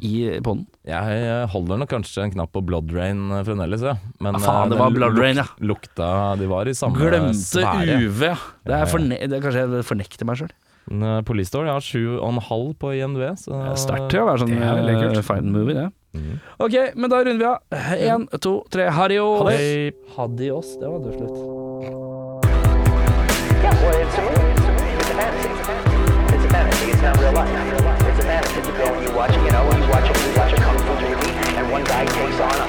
i podden. Jeg holder nok kanskje en knapp på Blood Rain eh, fremdeles, ja. Men Ja, faen, eh, det var Blood luk- Rain, ja. Lukta De var i samme Glemte sfære. UV, ja. Det er, forne det er kanskje jeg fornekter meg sjøl. Polystore har 7,5 på IMDv. Så Sterkt til å være sånn det er veldig kult. fine movie, det. Mm. Ok, men da runder vi av. Én, to, tre, Harrios. Hadi. Hadios. Det var døvt slutt. One guy takes on a